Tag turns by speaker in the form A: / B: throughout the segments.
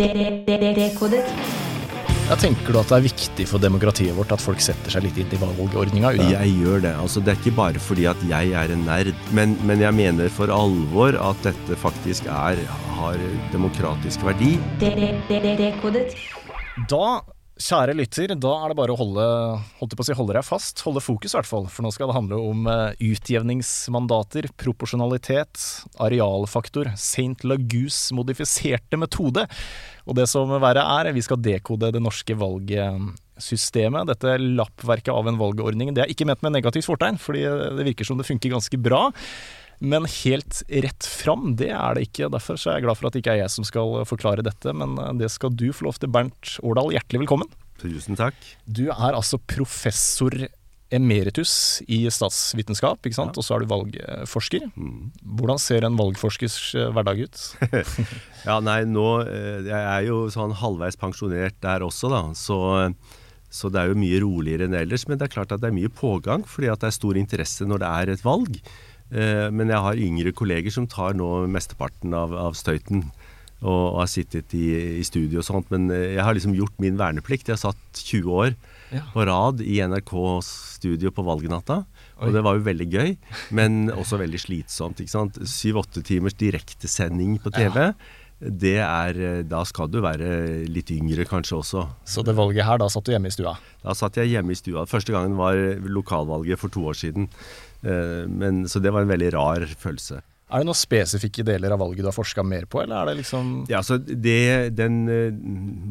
A: Dekodet.
B: Jeg tenker du at det er viktig for demokratiet vårt at folk setter seg litt inn i valgordninga?
C: Jeg gjør det. altså Det er ikke bare fordi at jeg er en nerd, men, men jeg mener for alvor at dette faktisk er, har demokratisk verdi.
A: Dekodet.
B: Da, kjære lytter, da er det bare å holde, holdt på å si, holde deg fast. Holde fokus, i hvert fall. For nå skal det handle om eh, utjevningsmandater, proporsjonalitet, arealfaktor, St. Lagus modifiserte metode. Og det som verre er, vi skal dekode det norske valgsystemet. Dette lappverket av en valgordning. Det er ikke ment med negativt fortegn, fordi det virker som det funker ganske bra. Men helt rett fram, det er det ikke. Derfor så er jeg glad for at det ikke er jeg som skal forklare dette, men det skal du få lov til. Bernt Årdal, hjertelig velkommen.
C: Tusen takk.
B: Du er altså professor emeritus i statsvitenskap, ikke sant? og så er du valgforsker. Hvordan ser en valgforskers eh, hverdag ut?
C: Ja, nei, nå eh, Jeg er jo sånn halvveis pensjonert der også, da. Så, så det er jo mye roligere enn ellers. Men det er klart at det er mye pågang, fordi at det er stor interesse når det er et valg. Eh, Men jeg har yngre kolleger som tar nå mesteparten av, av støyten. Og har sittet i, i studio og sånt. Men eh, jeg har liksom gjort min verneplikt. Jeg har satt 20 år
B: Ja.
C: på rad i NRKs studio på valgnatta.
B: Oi.
C: Og det var jo veldig gøy, men også veldig slitsomt. ikke sant? Syv-åtte timers direktesending på TV. Det er, eh, Da skal du være litt yngre kanskje også.
B: Så det valget her, da satt du hjemme i stua?
C: Da satt jeg hjemme i stua. Første gangen var lokalvalget for to år siden. Eh, Men, så det var en veldig rar følelse.
B: Er det noen spesifikke deler av valget du har forska mer på, eller er det liksom
C: Ja, altså det, den, eh,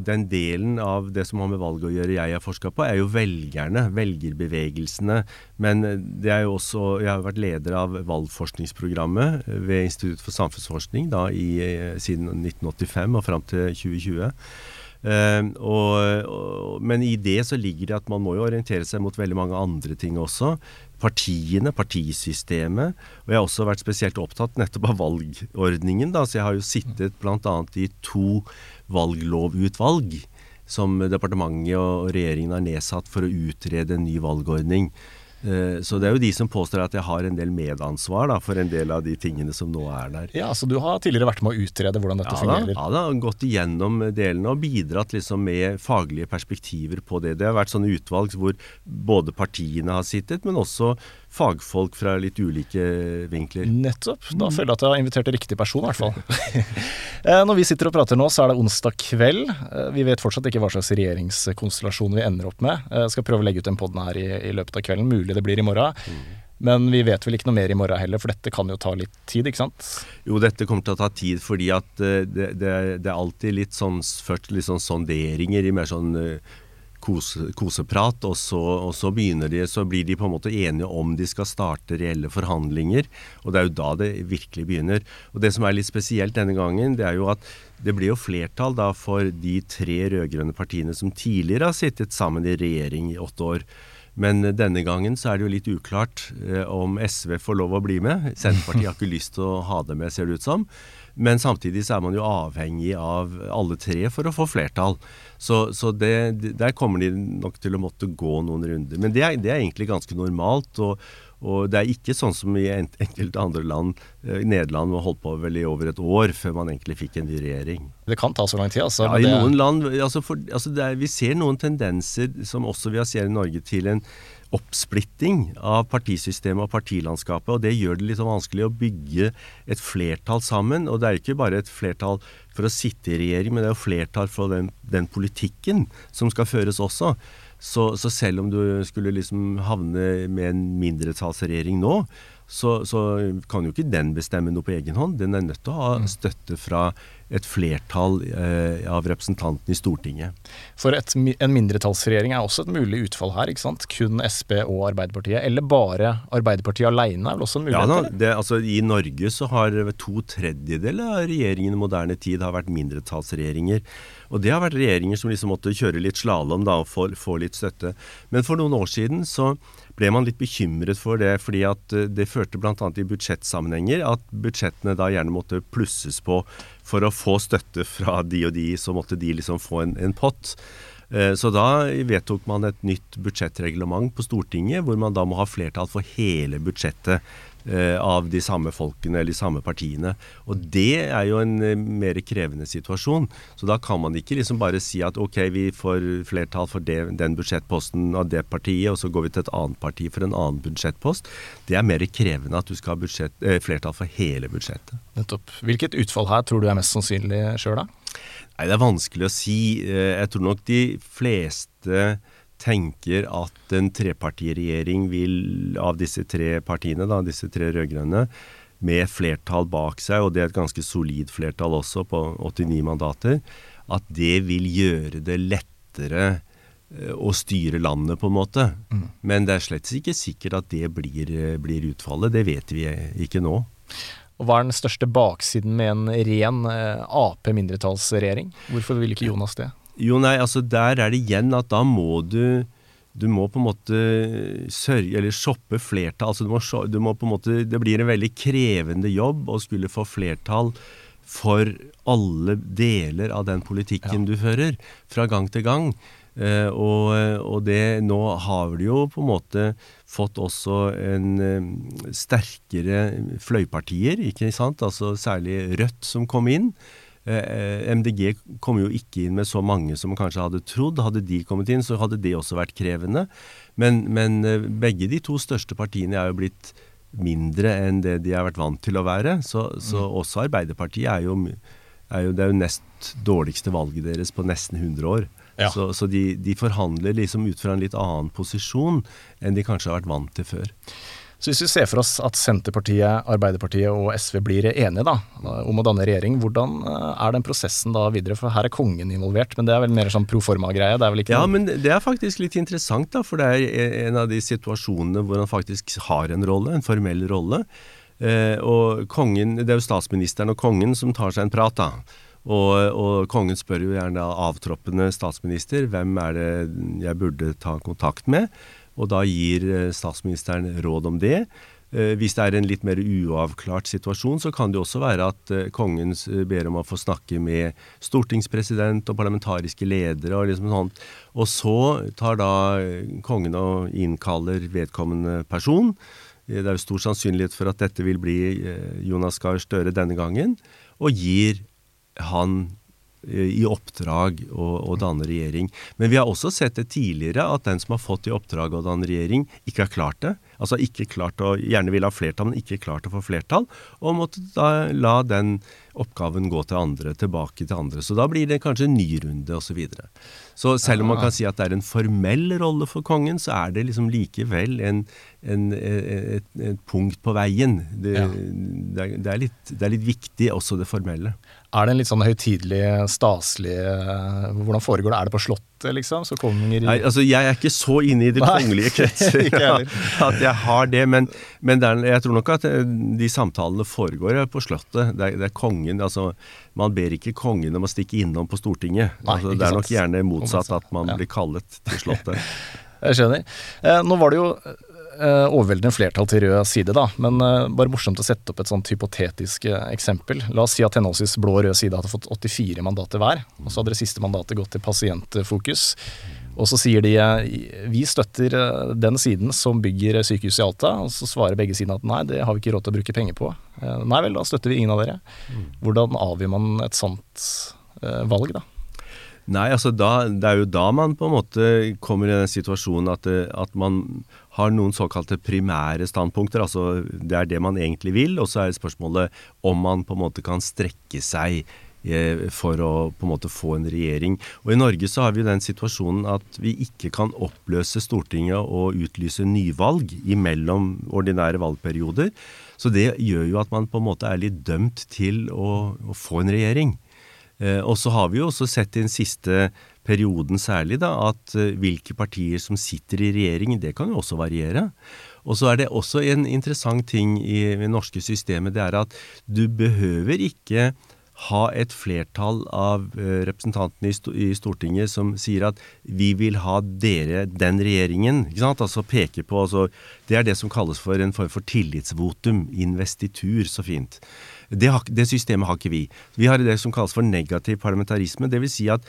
C: den delen av det som har med valget å gjøre jeg har forska på, er jo velgerne, velgerbevegelsene. Men eh, det er jo også Jeg har vært leder av valgforskningsprogrammet ved Institutt for samfunnsforskning da, i, siden 1985 og fram til 2020. Uh, og, og, men i det så ligger det at man må jo orientere seg mot veldig mange andre ting også. Partiene, partisystemet. Og jeg har også vært spesielt opptatt nettopp av valgordningen. Da. Så jeg har jo sittet bl.a. i to valglovutvalg som departementet og regjeringen har nedsatt for å utrede en ny valgordning. Eh, Så det er jo de som påstår at jeg har en del medansvar da, for en del av de tingene som nå er der.
B: Ja, så du har tidligere vært med å utrede hvordan dette
C: Ja da,
B: fungerer?
C: ja da, gått igjennom delene og bidratt liksom med faglige perspektiver på det. Det har vært sånne utvalg hvor både partiene har sittet, men også fagfolk fra litt ulike vinkler.
B: Nettopp. Da føler jeg at jeg har invitert riktig person, i hvert fall. Eh, Når vi sitter og prater nå, så er det onsdag kveld. Eh, Vi vet fortsatt ikke hva slags regjeringskonstellasjon vi ender opp med. Jeg skal prøve å legge ut den poden her i, i løpet av kvelden. Mulig det blir i morgen. Men vi vet vel ikke noe mer i morgen heller, for dette kan jo ta litt tid, ikke sant?
C: Jo, dette kommer til å ta tid fordi at eh, det, det, er- det er alltid litt sånn, først litt sånn sonderinger i mer sånn eh, kose, koseprat, og så, og så begynner de, så blir de på en måte enige om de skal starte reelle forhandlinger. Og det er jo da det virkelig begynner. Og det som er litt spesielt denne gangen, det er jo at det blir jo flertall da for de tre rød-grønne partiene som tidligere har sittet sammen i regjering i åtte år. Men denne gangen så er det jo litt uklart eh, om SV får lov å bli med. Senterpartiet har ikke lyst til å ha det med, ser det ut som. Men samtidig så er man jo avhengig av alle tre for å få flertall. Så, så det, der kommer de nok til å måtte gå noen runder. Men det er, det er egentlig ganske normalt. Og, og det er ikke sånn som i en- enkelte andre land. eh, Nederland holdt på vel i over et år før man egentlig fikk en ny regjering.
B: Det kan ta så lang tid, altså.
C: Ja, I noen land altså for, altså er, Vi ser noen tendenser som også vi ser i Norge til en oppsplitting av partisystemet og partilandskapet. og Det gjør det litt sånn vanskelig å bygge et flertall sammen. Og det er ikke bare et flertall for å sitte i regjering, men det er jo flertall for den, den politikken som skal føres også. Så, så selv om du skulle liksom havne med en mindretallsregjering nå, så, så kan jo ikke den bestemme noe på egen hånd. Den er nødt til å ha støtte fra et flertall eh, av representantene i Stortinget.
B: For et, en mindretallsregjering er også et mulig utfall her, ikke sant? Kun Sp og Arbeiderpartiet, eller bare Arbeiderpartiet alene er vel også en
C: Ja
B: mulighet?
C: da, det, altså I Norge så har to tredjedeler av regjeringene i moderne tid har vært mindretallsregjeringer. Og det har vært regjeringer som liksom måtte kjøre litt slalåm og få, få litt støtte. Men for noen år siden så ble man litt bekymret for det, fordi at eh, det førte bl.a. i budsjettsammenhenger at budsjettene da gjerne måtte plusses på for å få støtte fra de og de, så måtte de liksom få en, en pott. Eh, Så da vedtok man et nytt budsjettreglement på Stortinget, hvor man da må ha flertall for hele budsjettet av de samme folkene eller de samme partiene. Og det er jo en eh, mer krevende situasjon. Så da kan man ikke liksom bare si at ok, vi får flertall for det, den budsjettposten av det partiet, og så går vi til et annet parti for en annen budsjettpost. Det er mer krevende at du skal ha budsjett, eh, flertall for hele budsjettet.
B: Nettopp. Hvilket utfall her tror du er mest sannsynlig sjøl, da?
C: Nei, Det er vanskelig å si. Eh, jeg tror nok de fleste tenker at en trepartiregjering vil, av disse tre partiene, da, disse tre rød-grønne, med flertall bak seg, og det er et ganske solid flertall også, på 89 mandater, at det vil gjøre det lettere eh, å styre landet, på en måte. Mm. Men det er slett ikke sikkert at det blir, eh, blir utfallet. Det vet vi ikke nå.
B: Og Hva er den største baksiden med en ren eh, Ap-mindretallsregjering? Hvorfor vil ikke Jonas det?
C: Jo, nei, altså der er det igjen at da må du du må på en måte sørge, eller shoppe flertall. altså du må, du må, på en måte, Det blir en veldig krevende jobb å skulle få flertall for alle deler av den politikken ja. du fører, fra gang til gang. Eh, og, og, det, nå har du jo på en måte fått også en eh, sterkere fløypartier, ikke sant? Altså særlig Rødt som kom inn. Eh, MDG kom jo ikke inn med så mange som man kanskje hadde trodd. Hadde de kommet inn, så hadde det også vært krevende. Men, men eh, begge de to største partiene er jo blitt mindre enn det de har vært vant til å være. Så, så mm. også Arbeiderpartiet er jo, er jo, Det er jo nest dårligste valget deres på nesten 100 år. Ja. Så, så de, de, forhandler liksom ut fra en litt annen posisjon enn de kanskje har vært vant til før.
B: Så hvis vi ser for oss at Senterpartiet, Arbeiderpartiet og SV blir enige da, om å danne regjering, hvordan eh, er den prosessen da videre? For her er kongen involvert, men det er vel mer sånn pro forma-greie?
C: det er vel ikke Ja, men det er faktisk litt interessant, da, for det er en av de situasjonene hvor han faktisk har en rolle, en formell rolle. Eh, og kongen, Det er jo statsministeren og kongen som tar seg en prat, da. Og, og, kongen spør jo gjerne avtroppende statsminister hvem er det jeg burde ta kontakt med. Og da gir eh, statsministeren råd om det. Eh, hvis det er en litt mer uavklart situasjon, så kan det også være at eh, kongen ber om å få snakke med stortingspresident og parlamentariske ledere og liksom sånt. Og så tar da kongen og innkaller vedkommende person. Det er jo stor sannsynlighet for at dette vil bli Jonas Gahr Støre denne gangen, og gir han i oppdrag å, å, danne regjering. Men vi har også sett det tidligere, at den som har fått i oppdrag å danne regjering, ikke har klart det. Altså ikke klart å, gjerne vil ha flertall, men ikke klart å få flertall. Og måtte da la den oppgaven gå til andre, tilbake til andre. Så da blir det kanskje en ny runde osv. Så, videre. så selv om man kan si at det er en formell rolle for kongen, så er det liksom likevel en, en, et, et, punkt på veien. Det, ja. det, er, det, er litt, det, er, litt, viktig, også det formelle.
B: Er det en litt sånn høytidelig, staselig Hvordan foregår det? Er det på Slottet, liksom? Så konger
C: Nei, altså Jeg er ikke så inne i de kongelige kretser at jeg har det. Men, men er, jeg tror nok at eh, de samtalene foregår på Slottet. Det er, det er kongen altså Man ber ikke kongen om å stikke innom på Stortinget. Nei, altså, det er nok gjerne motsatt at man ja. blir kallet til Slottet.
B: jeg skjønner. Eh, nå var det jo eh, overveldende flertall til rød side, da. Men uh, bare morsomt å sette opp et sånt hypotetisk uh, eksempel. La oss si at henholdsvis blå og rød side hadde fått 84 mandater hver. Og så hadde det siste mandatet gått til Pasientfokus. Og så sier de vi støtter den siden som bygger sykehuset i Alta. Og så svarer begge sidene at nei, det har vi ikke råd til å bruke penger på. Nei vel, da støtter vi ingen av dere. Hvordan avgjør man et sånt valg, da?
C: Nei, altså da, Det er jo da man på en måte kommer i den situasjonen at, at man har noen såkalte primære standpunkter. altså Det er det man egentlig vil, og så er spørsmålet om man på en måte kan strekke seg eh, for å på en måte få en regjering. Og I Norge så har vi den situasjonen at vi ikke kan oppløse Stortinget og utlyse nyvalg imellom ordinære valgperioder. Så det gjør jo at man på en måte er litt dømt til å, å få en regjering. Eh, og så har vi jo også sett i den siste perioden særlig, da, at uh, hvilke partier som sitter i regjering, det kan jo også variere. Og så er det også en interessant ting i det norske systemet, det er at du behøver ikke ha et flertall av uh, representantene i, Stortinget som sier at vi vil ha dere, den regjeringen. ikke sant? Altså peke på altså, Det er det som kalles for en form for tillitsvotum. Investitur, så fint. Det, har, det systemet har ikke vi. Vi har det som kalles for negativ parlamentarisme. Dvs. Si at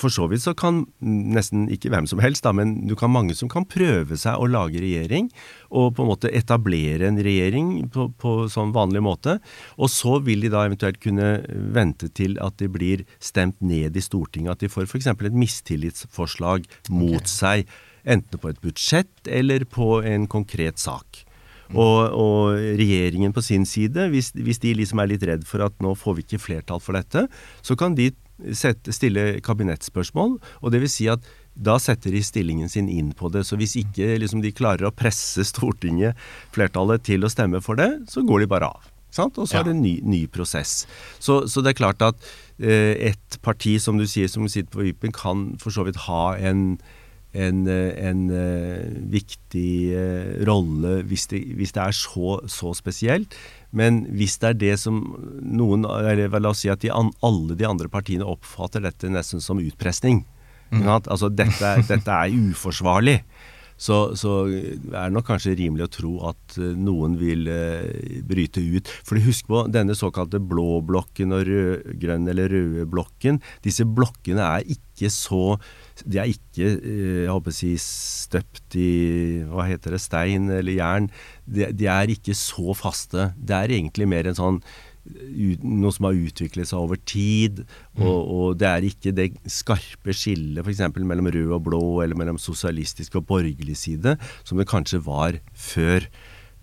C: for så vidt så kan nesten ikke hvem som helst, da, men du kan mange som kan prøve seg å lage regjering, og på en måte etablere en regjering på, på sånn vanlig måte. Og så vil de da eventuelt kunne vente til at de blir stemt ned i Stortinget. At de får f.eks. et mistillitsforslag mot okay. seg, enten på et budsjett eller på en konkret sak. Og, og, regjeringen på sin side, hvis, hvis, de liksom er litt redd for at nå får vi ikke flertall for dette, så kan de sette, stille kabinettspørsmål. og det vil si at da setter de stillingen sin inn på det. Så hvis ikke liksom, de klarer å presse Stortinget, flertallet, til å stemme for det, så går de bare av. Sant? Og så ja. er det en ny, ny prosess. Så, så, det er klart at eh, et parti, som du sier, som sitter på vippen, kan for så vidt ha en en, eh, en uh, viktig uh, rolle hvis det, hvis det, er så, så, spesielt. Men hvis det er det som noen eller La oss si at de alle de andre partiene oppfatter dette nesten som utpressing. Mm. Altså dette, dette, er uforsvarlig. Så, så, er det nok kanskje rimelig å tro at noen vil eh, bryte ut. For husk på denne såkalte blå blokken og rød-grønn eller røde blokken. Disse blokkene er ikke så de er ikke eh, jeg håper å si, støpt i hva heter det, stein eller jern. De, de, er ikke så faste. Det er egentlig mer en sånn noe som har utviklet seg over tid. Og, mm. og det er ikke det skarpe skillet f.eks. mellom rød og blå, eller mellom sosialistisk og borgerlig side, som det kanskje var før.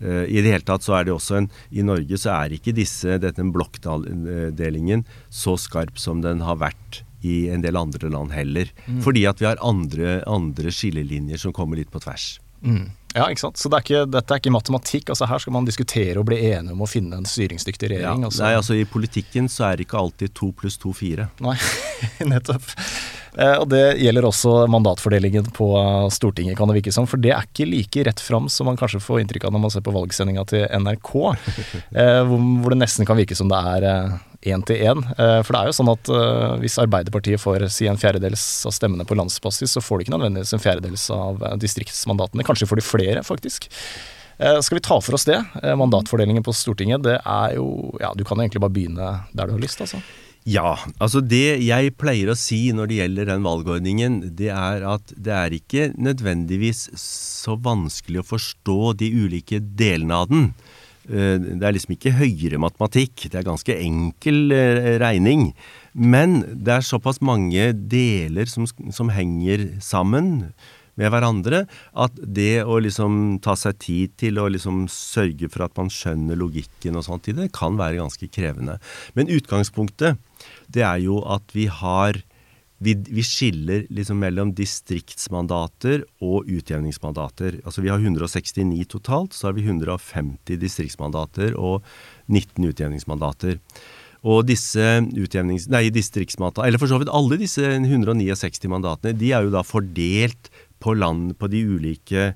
C: Uh, I det hele tatt så er det også en I Norge så er ikke disse, dette blokkdelingen så skarp som den har vært i en del andre land heller. Mm. Fordi at vi har andre, andre, skillelinjer som kommer litt på tvers.
B: Mm. Ja, ikke sant. Så det er ikke, dette er ikke matematikk. altså Her skal man diskutere og bli enige om å finne en styringsdyktig regjering.
C: Ja, altså. Nei, altså I politikken så er det ikke alltid to pluss to fire.
B: Nei, nettopp. Eh, og Det gjelder også mandatfordelingen på Stortinget, kan det virke som. For det er ikke like rett fram som man kanskje får inntrykk av når man ser på valgsendinga til NRK. Eh, hvor det nesten kan virke som det er én til én. Eh, for det er jo sånn at uh, hvis Arbeiderpartiet får si en fjerdedels av stemmene på landsbasis, så får de ikke nødvendigvis en fjerdedels av uh, distriktsmandatene. Kanskje får de flere, faktisk. Skal vi ta for oss det? mandatfordelingen på Stortinget, det er jo Ja, du kan egentlig bare begynne der du har lyst, altså.
C: Ja, altså det jeg pleier å si når det gjelder den valgordningen, det er at det er ikke nødvendigvis så vanskelig å forstå de ulike delene av den. Eh, det er liksom ikke høyere matematikk, det er ganske enkel eh, regning. Men det er såpass mange deler som, som henger sammen med hverandre, at det å liksom ta seg tid til å liksom sørge for at man skjønner logikken og sånt i det, kan være ganske krevende. Men utgangspunktet, det er jo at vi har vi, vi, skiller liksom mellom distriktsmandater og utjevningsmandater. Altså Vi har 169 totalt, så har vi 150 distriktsmandater og 19 utjevningsmandater. Og disse utjevnings... Nei, distriktsmandater, eller for så vidt alle disse 169 mandatene, de er jo da fordelt på land, på de ulike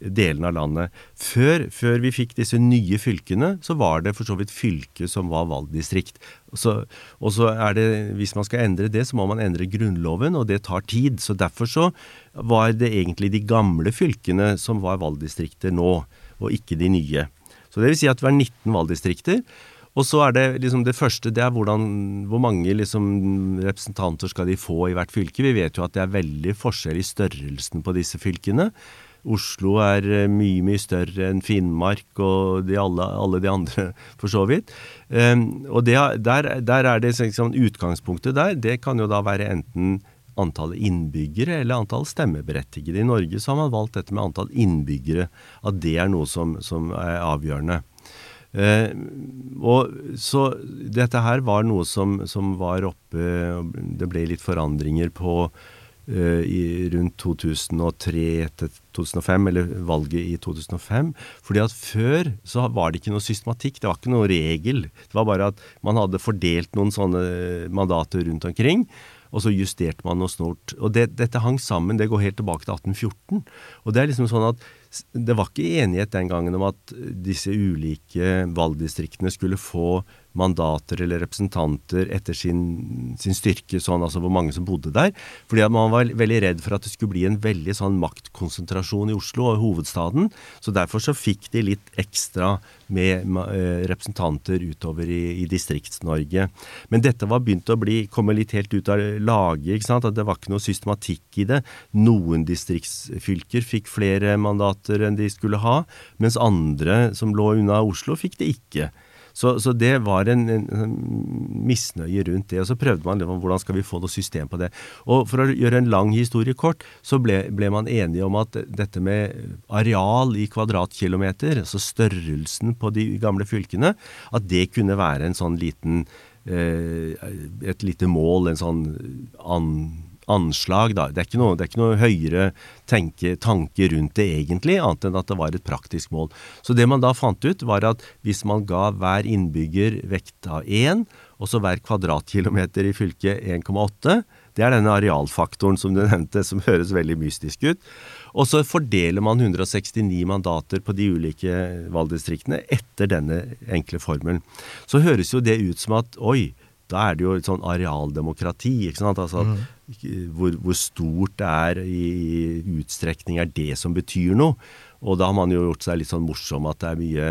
C: delene av landet. Før, før, vi fikk disse nye fylkene, så var det for så vidt fylke som var valgdistrikt. Så, og så er det, Hvis man skal endre det, så må man endre Grunnloven, og det tar tid. Så Derfor så var det egentlig de gamle fylkene som var valgdistrikter nå, og ikke de nye. Så det vil si at vi har 19 valgdistrikter. Og så er det liksom det første det er hvordan, hvor mange liksom representanter skal de få i hvert fylke. Vi vet jo at det er veldig forskjell i størrelsen på disse fylkene. Oslo er eh, mye, mye større enn Finnmark og de alle, alle, de andre, for så vidt. Um, og det, der, der, er det liksom, Utgangspunktet der, det kan jo da være enten antallet innbyggere eller antall stemmeberettigede. I Norge så har man valgt dette med antall innbyggere, at det er noe som, som er avgjørende. Uh, og så Dette her var noe som, som var oppe Det ble litt forandringer på i rundt 2003 til 2005, eller valget i 2005. Fordi at før så var det ikke noe systematikk, det var ikke noe regel. Det var bare at man hadde fordelt noen sånne mandater rundt omkring. Og så justerte man noe snort. Og det, dette hang sammen, det går helt tilbake til 1814. Og det er liksom sånn at det var ikke enighet den gangen om at disse ulike valgdistriktene skulle få mandater eller representanter etter sin, sin styrke, sånn, altså hvor mange som bodde der. Fordi man var veldig redd for at det skulle bli en veldig sånn maktkonsentrasjon i Oslo og hovedstaden. Så derfor så fikk de litt ekstra med eh, representanter utover i, i Distrikts-Norge. Men dette var begynt å bli, komme litt helt ut av laget. ikke sant? At det var ikke noe systematikk i det. Noen distriktsfylker fikk flere mandater enn de skulle ha, mens andre som lå unna Oslo, fikk det ikke. Så, så, det var en, en, en, misnøye rundt det. Og så prøvde man liksom, hvordan skal vi få noe system på det. Og for å gjøre en lang historie kort, så ble, ble man enige om at dette med areal i kvadratkilometer, altså størrelsen på de gamle fylkene, at det kunne være en sånn liten eh, et lite mål, en sånn an anslag. Da. Det, er ikke noe, er ikke noe høyere tenke, tanke rundt det egentlig, annet enn at det var et praktisk mål. Så det man da fant ut, var at hvis man ga hver innbygger vekt av 1, og så hver kvadratkilometer i fylket 1,8, det er denne arealfaktoren som du nevnte, som høres veldig mystisk ut. Og så fordeler man 169 mandater på de ulike valgdistriktene etter denne enkle formelen. Så høres jo det ut som at oi, da er det jo et sånn arealdemokrati. ikke sant? Altså mm. hvor, hvor, stort det er i, utstrekning er det som betyr noe. Og da har man jo gjort seg litt sånn morsom at det er mye,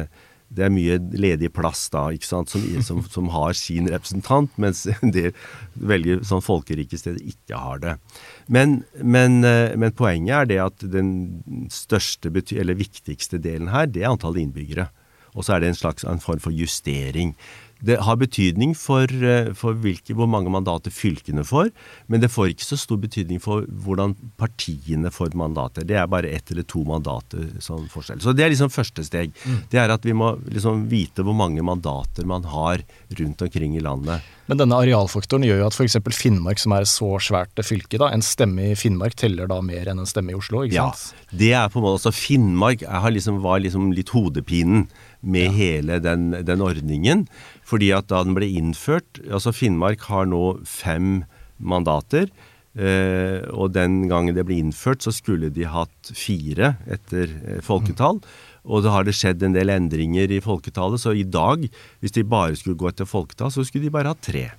C: det er mye ledig plass da, ikke sant, som, som, som har sin representant, mens det veldig sånn folkerike steder ikke har det. Men, men, eh, men, poenget er det at den største, eller viktigste delen her, det er antallet innbyggere. Og så er det en slags en form for justering. Det har betydning for, eh, for hvilke, hvor mange mandater fylkene får, men det får ikke så stor betydning for hvordan partiene får mandater. Det er bare ett eller to mandater som forskjell. Så det er liksom første steg. Mm. Det er at vi må liksom vite hvor mange mandater man har rundt omkring i landet.
B: Men denne arealfaktoren gjør jo at f.eks. Finnmark, som er så svært fylke, da, en stemme i Finnmark teller da mer enn en stemme i Oslo, ikke sant?
C: Ja, det er på en måte, altså Finnmark liksom, var liksom litt hodepinen med ja. hele den, den, ordningen. Fordi at da den ble innført Altså Finnmark har nå fem mandater. Eh, og den gangen det ble innført, så skulle de hatt fire etter eh, folketall. Og da har det skjedd en del endringer i folketallet, så i dag, hvis de bare skulle gå etter folketall, så skulle de bare ha tre.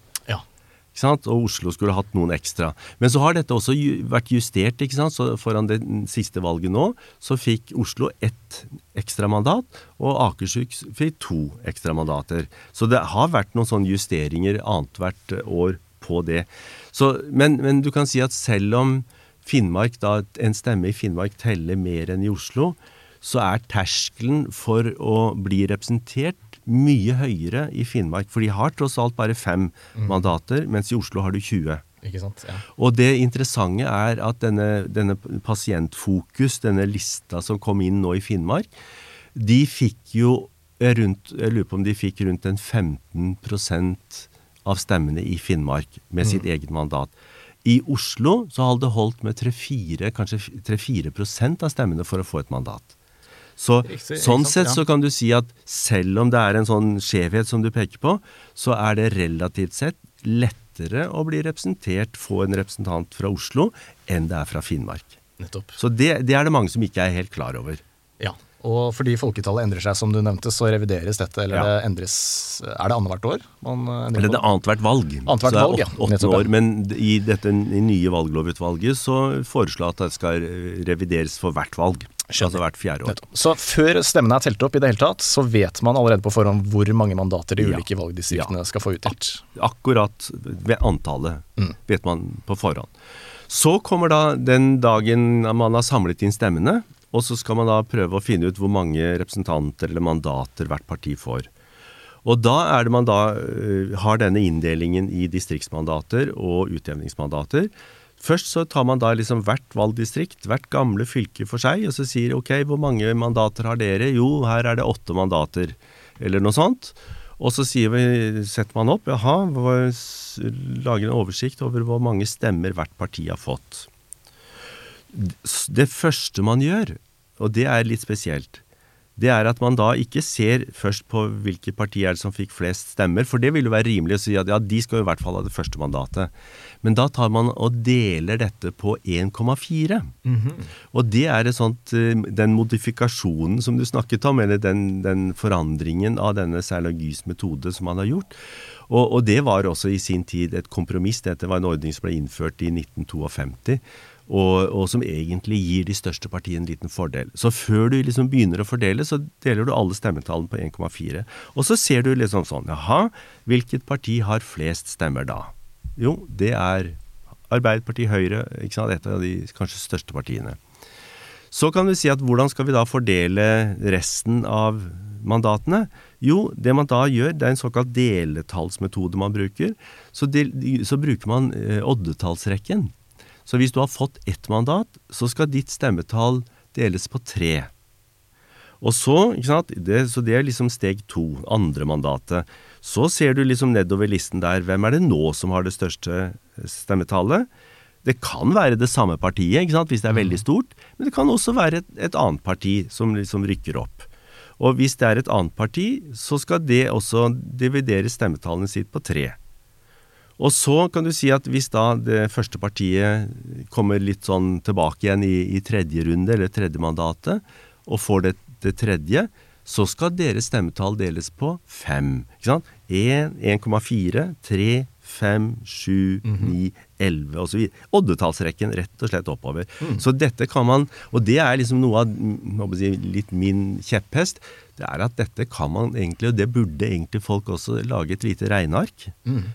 C: Og Oslo skulle hatt noen ekstra. Men så har dette også vært justert. Så Foran det siste valget nå, så fikk Oslo ett ekstra mandat, og Akershus fikk to ekstra mandater. Så det har vært noen sånne justeringer annethvert år på det. Så, men, men, du kan si at selv om Finnmark, da, en stemme i Finnmark teller mer enn i Oslo, så er terskelen for å bli representert mye høyere i Finnmark, for de har tross alt bare fem mm. mandater, mens i Oslo har du 20.
B: Ikke sant? Ja.
C: Og det interessante er at denne, denne, pasientfokus, denne lista som kom inn nå i Finnmark, de fikk jo rundt Jeg lurer på om de fikk rundt en 15 av stemmene i Finnmark med sitt mm. eget mandat. I Oslo så hadde det holdt med 3-4 kanskje 3-4 av stemmene for å få et mandat. Så, Riktig, sånn sett så kan du si at selv om det er en sånn skjevhet som du peker på, så er det relativt sett lettere å bli representert, få en representant fra Oslo, enn det er fra Finnmark.
B: Nettopp.
C: Så det, det er det mange som ikke er helt klar over.
B: Ja, og fordi folketallet endrer seg, som du nevnte, så revideres dette, eller ja. det endres Er det annethvert år?
C: eller det er annethvert valg.
B: Annet så valg,
C: ja. Åtte år, men i dette i nye valglovutvalget så foreslår at det skal revideres for hvert valg. Altså hvert fjerde år.
B: Så før stemmene er telt opp i det hele tatt, så vet man allerede på forhånd hvor mange mandater de ulike ja. valgdistriktene ja. skal få utdelt?
C: Akkurat ved antallet mm. vet man på forhånd. Så kommer da den dagen man har samlet inn stemmene, og så skal man da prøve å finne ut hvor mange representanter eller mandater hvert parti får. Og da er det man da uh, har denne inndelingen i distriktsmandater og utjevningsmandater. Først så tar man da liksom hvert valgdistrikt, hvert gamle fylke for seg, og så sier ok, hvor mange mandater har dere? Jo, her er det åtte mandater, eller noe sånt. Og så vi, setter man opp, jaha, lager en oversikt over hvor mange stemmer hvert parti har fått. Det første man gjør, og det er litt spesielt, det er at man da ikke ser først på hvilke partier er det som fikk flest stemmer, for det vil jo være rimelig å si at ja, de skal jo i hvert fall ha det første mandatet. Men da tar man og deler dette på 1,4. Og det er sånt, eh, den modifikasjonen som du snakket om, eller den, den forandringen av denne Serlagys metode som man har gjort. Og, og, det var også i sin tid et kompromiss. Dette var en ordning som ble innført i 1952 og, og, som egentlig gir de største partiene en liten fordel. Så før du liksom begynner å fordele, så deler du alle stemmetallene på 1,4. Og så ser du liksom sånn Jaha, hvilket parti har flest stemmer da? Jo, det er Arbeiderpartiet, Høyre, ikke sant? et av de kanskje største partiene. Så kan du si at hvordan skal vi da fordele resten av mandatene? Jo, det man da gjør, det er en såkalt deletallsmetode man bruker. Så, del, så bruker man eh, oddetallsrekken. Så hvis du har fått ett mandat, så skal ditt stemmetall deles på tre. Og så, det, så det er liksom steg to, andre mandatet. Så ser du liksom nedover listen der, hvem er det nå som har det største stemmetallet? Det kan være det samme partiet, hvis det er veldig stort, men det kan også være et, et annet parti som liksom rykker opp. Og hvis det er et annet parti, så skal det også dividere stemmetallene sitt på tre. Og så kan du si at hvis da det første partiet kommer litt sånn tilbake igjen i, i tredje runde, eller tredje mandatet, og får det, det tredje, så skal deres stemmetall deles på fem. Ikke sant? 1,4, 3, 5, 7, 9, 11 osv. Oddetallsrekken rett og slett oppover. Mm. Så dette kan man Og det er liksom noe av si, litt min kjepphest. Det er at dette kan man egentlig, og det burde egentlig folk også lage et lite regneark. Mm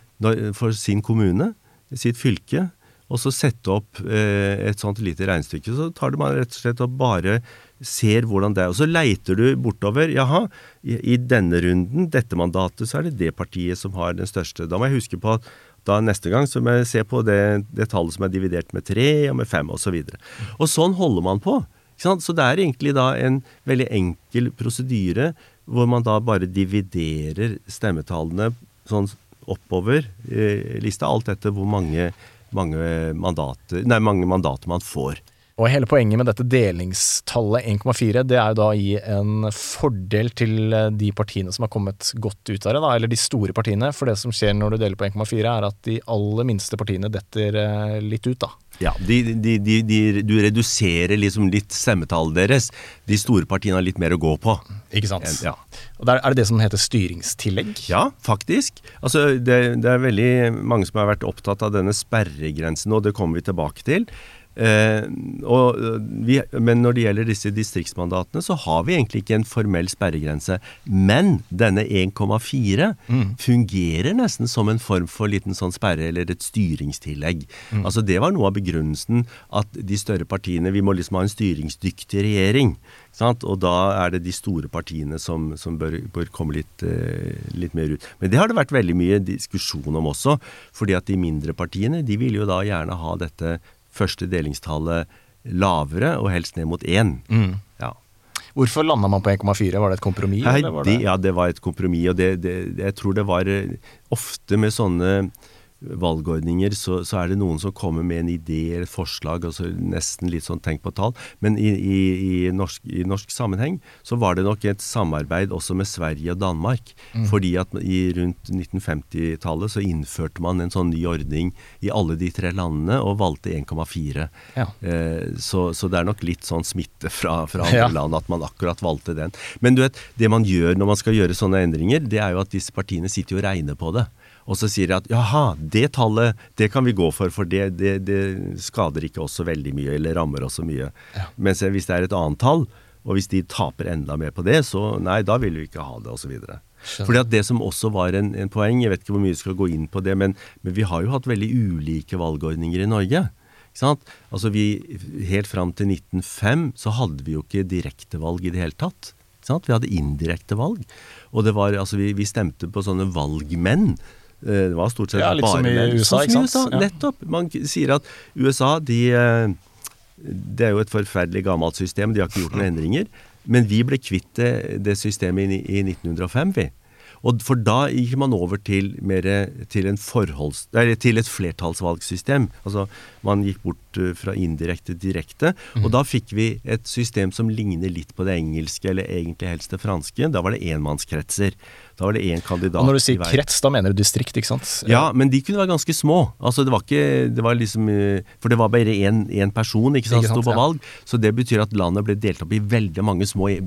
C: for sin kommune, sitt fylke, og så sette opp eh, et sånt lite regnestykke. Så tar man rett og slett og bare ser hvordan det er. Og så leiter du bortover. Jaha, i, i, denne runden, dette mandatet, så er det det partiet som har den største. Da må jeg huske på at da neste gang så må jeg se på det, det tallet som er dividert med tre og med fem osv. Og, så og sånn holder man på. Så det er egentlig da en veldig enkel prosedyre hvor man da bare dividerer stemmetallene sånn oppover eh, lista, alt etter hvor mange, mange, mandater, nei, mange mandater man får.
B: Og hele poenget med dette delingstallet 1,4, det er jo da å gi en fordel til eh, de partiene som har kommet godt ut av det, da, eller de store partiene. For det som skjer når du deler på 1,4, er at de aller minste partiene detter eh, litt ut, da.
C: Ja, de, de, de, du reduserer liksom litt stemmetallet deres. De store partiene har litt mer å gå på.
B: Ikke sant. Ja. Og der Er det det som heter styringstillegg?
C: Ja, faktisk. Altså, det, det er veldig mange som har vært opptatt av denne sperregrensen, og det kommer vi tilbake til. Eh, og eh, vi, men når det gjelder disse distriktsmandatene, så har vi egentlig ikke en formell sperregrense. Men denne 1,4 mm. fungerer nesten som en form for liten sånn sperre, eller et styringstillegg. Mm. Altså Det var noe av begrunnelsen at de større partiene Vi må liksom ha en styringsdyktig regjering. Sant? Og da er det de store partiene som, som bør, bør, komme litt, eh, litt, mer ut. Men det har det vært veldig mye diskusjon om også. fordi at de mindre partiene de vil jo da gjerne ha dette første delingstallet lavere, og helst ned mot én. Mm. Ja.
B: Hvorfor landa man på 1,4? Var det et kompromiss?
C: Nei, det? ja, det var et kompromiss. Og det, det, jeg tror det var eh, ofte med sånne valgordninger, så, så, er det noen som kommer med en idé eller et forslag, altså nesten litt sånn tenk på tall. Men i, i, i, norsk, i, norsk, sammenheng så var det nok et samarbeid også med Sverige og Danmark. Mm. Fordi at i rundt 1950-tallet så innførte man en sånn ny ordning i alle de tre landene, og valgte 1,4. Ja. Eh, så, så, det er nok litt sånn smitte fra, fra andre ja. land at man akkurat valgte den. Men du vet, det man gjør når man skal gjøre sånne endringer, det er jo at disse partiene sitter og regner på det. Og så sier de at jaha, det tallet, det kan vi gå for, for det, det, det skader ikke oss så veldig mye, eller rammer oss så mye. Ja. Mens hvis det er et annet tall, og hvis de taper enda mer på det, så nei, da vil vi ikke ha det, osv. Fordi at Det som også var en, en, poeng, jeg vet ikke hvor mye vi skal gå inn på det, men, men vi har jo hatt veldig ulike valgordninger i Norge. Altså vi, Helt fram til 1905 så hadde vi jo ikke direktevalg i det hele tatt. Vi hadde indirekte valg. Og det var, altså vi, vi stemte på sånne valgmenn det var stort sett
B: ja, litt bare som i USA,
C: sånn ikke sant? USA, nettopp. Man sier at USA, de eh, Det er jo et forferdelig gammelt system, de har ikke gjort noen endringer. Men vi ble kvitt det, systemet i, i 1905, vi. Og For da gikk man over til, mer, til, en forholds, til et flertallsvalgsystem. Altså man gikk bort eh, fra indirekte til direkte. Og da fikk vi et system som ligner litt på det engelske, eller egentlig helst det franske. Da var det enmannskretser. Da var det én kandidat
B: Og når du sier krets, da mener du distrikt, ikke sant?
C: Ja, men de kunne være ganske små. Altså det var ikke det var liksom, eh, For det var bare én person ikke sant, som sto på valg. Så det betyr at landet ble delt opp i veldig mange små e-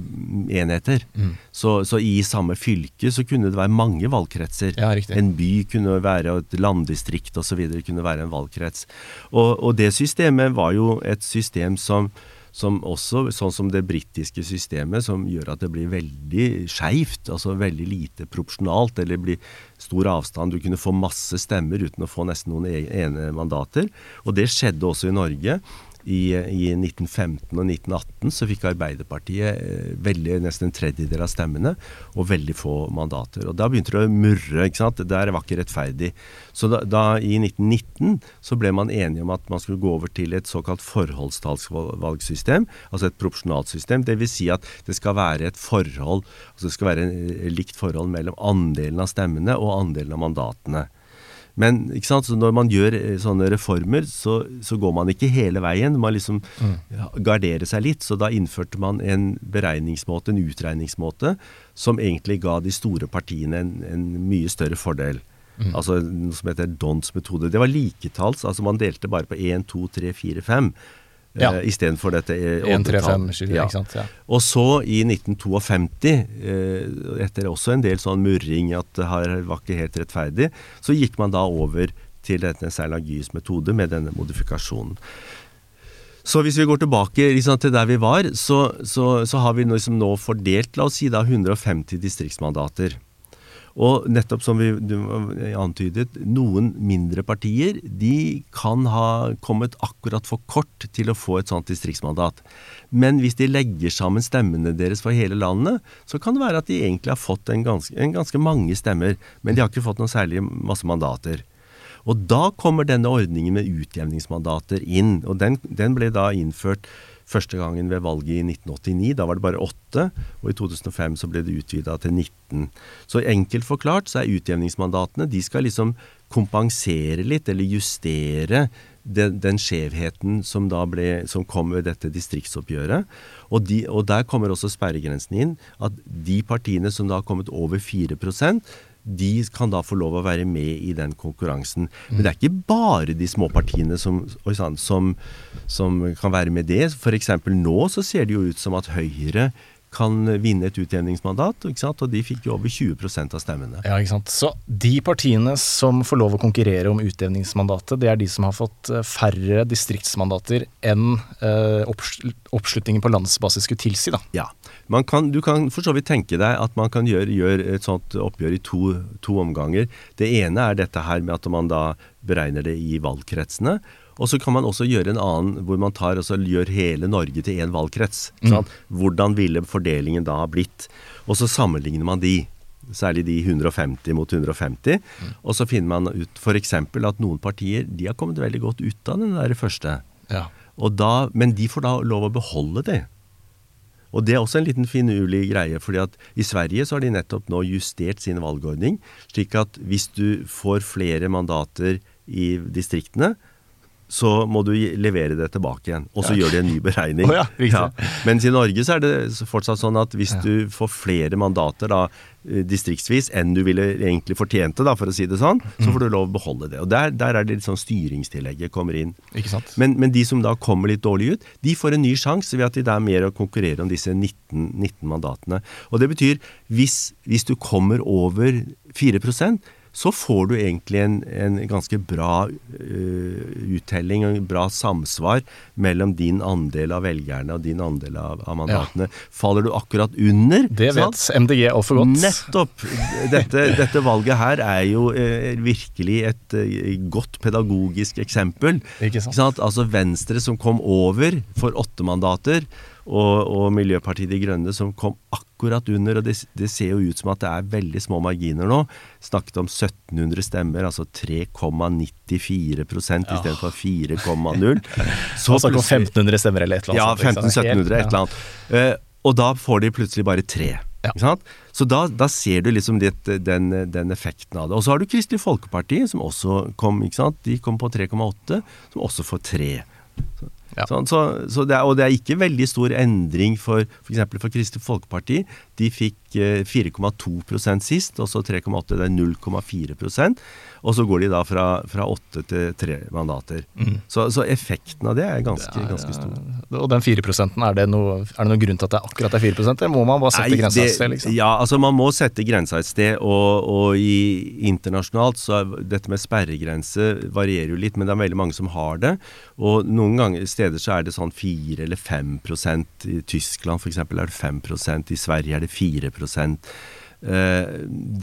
C: enheter. Mm. Så, så, i samme fylke så kunne det være mange valgkretser.
B: Ja,
C: en by kunne være, et landdistrikt osv. kunne være en valgkrets. Og, og det systemet var jo et system som som også, sånn som det britiske systemet, som gjør at det blir veldig skeivt. Altså veldig lite proporsjonalt, eller blir stor avstand. Du kunne få masse stemmer uten å få nesten noen e-, ene mandater. Og det skjedde også i Norge i, i, 1915 og 1918 så fikk Arbeiderpartiet eh, veldig, nesten en tredjedel av stemmene og veldig få mandater. Og Da begynte det å murre. ikke sant? Der var ikke rettferdig. Så da, da, I 1919 så ble man enige om at man skulle gå over til et såkalt forholdstallsvalgsystem, altså et proporsjonalt system. Dvs. Si at det skal være et forhold, altså det skal være et likt forhold mellom andelen av stemmene og andelen av mandatene. Men når man gjør eh, sånne reformer, så, så, går man ikke hele veien. Man liksom mm. garderer seg litt. Så da innførte man en beregningsmåte, en utregningsmåte, som egentlig ga de store partiene en, en mye større fordel. Mm. Altså noe som heter Dons metode. Det var liketalls. altså Man delte bare på 1, 2, 3, 4, 5 ja. uh, istedenfor dette
B: 1, 3, 5, 7, ja. ikke sant? Ja.
C: Og så, i 1952, uh, etter også en del sånn murring at det her var ikke helt rettferdig, så gikk man da over til denne Serlagys metode med denne modifikasjonen. Så hvis vi går tilbake liksom, til der vi var, så, så, så har vi liksom nå fordelt la oss si da 150 distriktsmandater. Og nettopp som vi antydet, noen mindre partier de kan ha kommet akkurat for kort til å få et sånt distriktsmandat. Men hvis de legger sammen stemmene deres for hele landet, så kan det være at de egentlig har fått en ganske, en ganske mange stemmer, men de har ikke fått noen særlig masse mandater. Og da kommer denne ordningen med utjevningsmandater inn, og den, den ble da innført Første gangen ved valget i 1989, da var det bare åtte. Og i 2005 så ble det utvida til 19. Så enkelt forklart så er utjevningsmandatene de skal liksom kompensere litt, eller justere den, den skjevheten som da ble, som kom ved dette distriktsoppgjøret. Og, de, og der kommer også sperregrensen inn. At de partiene som da har kommet over 4 de kan da få lov å være med i den konkurransen. Men det er ikke bare de småpartiene som, som, som kan være med det. F.eks. nå så ser det jo ut som at Høyre kan vinne et utjevningsmandat, og de fikk jo over 20% av stemmene.
B: Ja, ikke sant. Så de partiene som får lov å konkurrere om utjevningsmandatet, det er de som har fått eh, færre distriktsmandater enn eh, oppslutningen på landsbasis skulle tilsi, da.
C: Ja. Kan, du kan for så vidt tenke deg at man kan gjøre, gjøre et sånt oppgjør i to, to, omganger. Det ene er dette her med at man da beregner det i valgkretsene. Og så kan man også gjøre en annen hvor man tar, altså, gjør hele Norge til én valgkrets. Mm. Hvordan ville fordelingen da ha blitt? Og så sammenligner man de. Særlig de 150 mot 150. Mm. Og så finner man ut f.eks. at noen partier de har kommet veldig godt ut av den der første.
B: Ja.
C: Da, men de får da lov å beholde det. Og det er også en liten finurlig greie, fordi at i Sverige så har de nettopp nå justert sin valgordning, slik at hvis du får flere mandater i distriktene, så må du levere det tilbake igjen. Og så ja. gjør de en ny beregning.
B: Oh, ja.
C: Mens i Norge så er det fortsatt sånn at hvis du får flere mandater da, eh, distriktsvis enn du ville egentlig fortjente, da, for å si det sånn, så får du lov å beholde det. Og Der, der er det litt sånn styringstillegget kommer inn. Men, men, de som da kommer litt dårlig ut, de får en ny sjanse ved at de er mer å konkurrere om disse 19, 19 mandatene. Og det betyr, hvis, hvis du kommer over 4 så får du egentlig en, en ganske bra uh, uttelling og en bra samsvar mellom din andel av velgerne og din andel av, av mandatene. Ja. Faller du akkurat under
B: Det vet sant? MDG altfor godt.
C: Nettopp! Dette, dette, valget her er jo uh, virkelig et uh, godt pedagogisk eksempel.
B: Ikke sant? Ikke sant?
C: Altså Venstre som kom over for åtte mandater og, og, Miljøpartiet De Grønne som kom akkurat under. og det, det, ser jo ut som at det er veldig små marginer nå. Snakket om 1700 stemmer, altså 3,94% ja. istedenfor 4,0.
B: Så snakket om 1500 stemmer eller et eller
C: annet. Ja, 1500-1700, et eller annet. Uh, og da får de plutselig bare tre.
B: Ja.
C: Så da, da ser du liksom det, den, den, effekten av det. Og så har du Kristelig Folkeparti, som også kom. De kom på 3,8, som også får 3. Så,
B: Ja.
C: sånn, så, så det er, og det er ikke veldig stor endring for f.eks. For, for Kristelig Folkeparti. De fikk 4,2% sist, og så 3,8. Det er 0,4% Og så går de da fra, fra 8 til 3 mandater. Så, så effekten av det er ganske,
B: Mm. Det er,
C: ganske stor.
B: eh, Og den 4 er det, noe, er det noen grunn til at det er akkurat er 4 eller må man bare sette
C: Nei,
B: grensa et sted? Liksom?
C: Ja, altså man må sette grensa et sted, og, og i internasjonalt så er dette med sperregrense varierer jo litt, men det er veldig mange som har det. Og noen ganger steder så er det sånn 4 eller 5% I Tyskland f.eks. er det 5 i Sverige er det 4 Eh,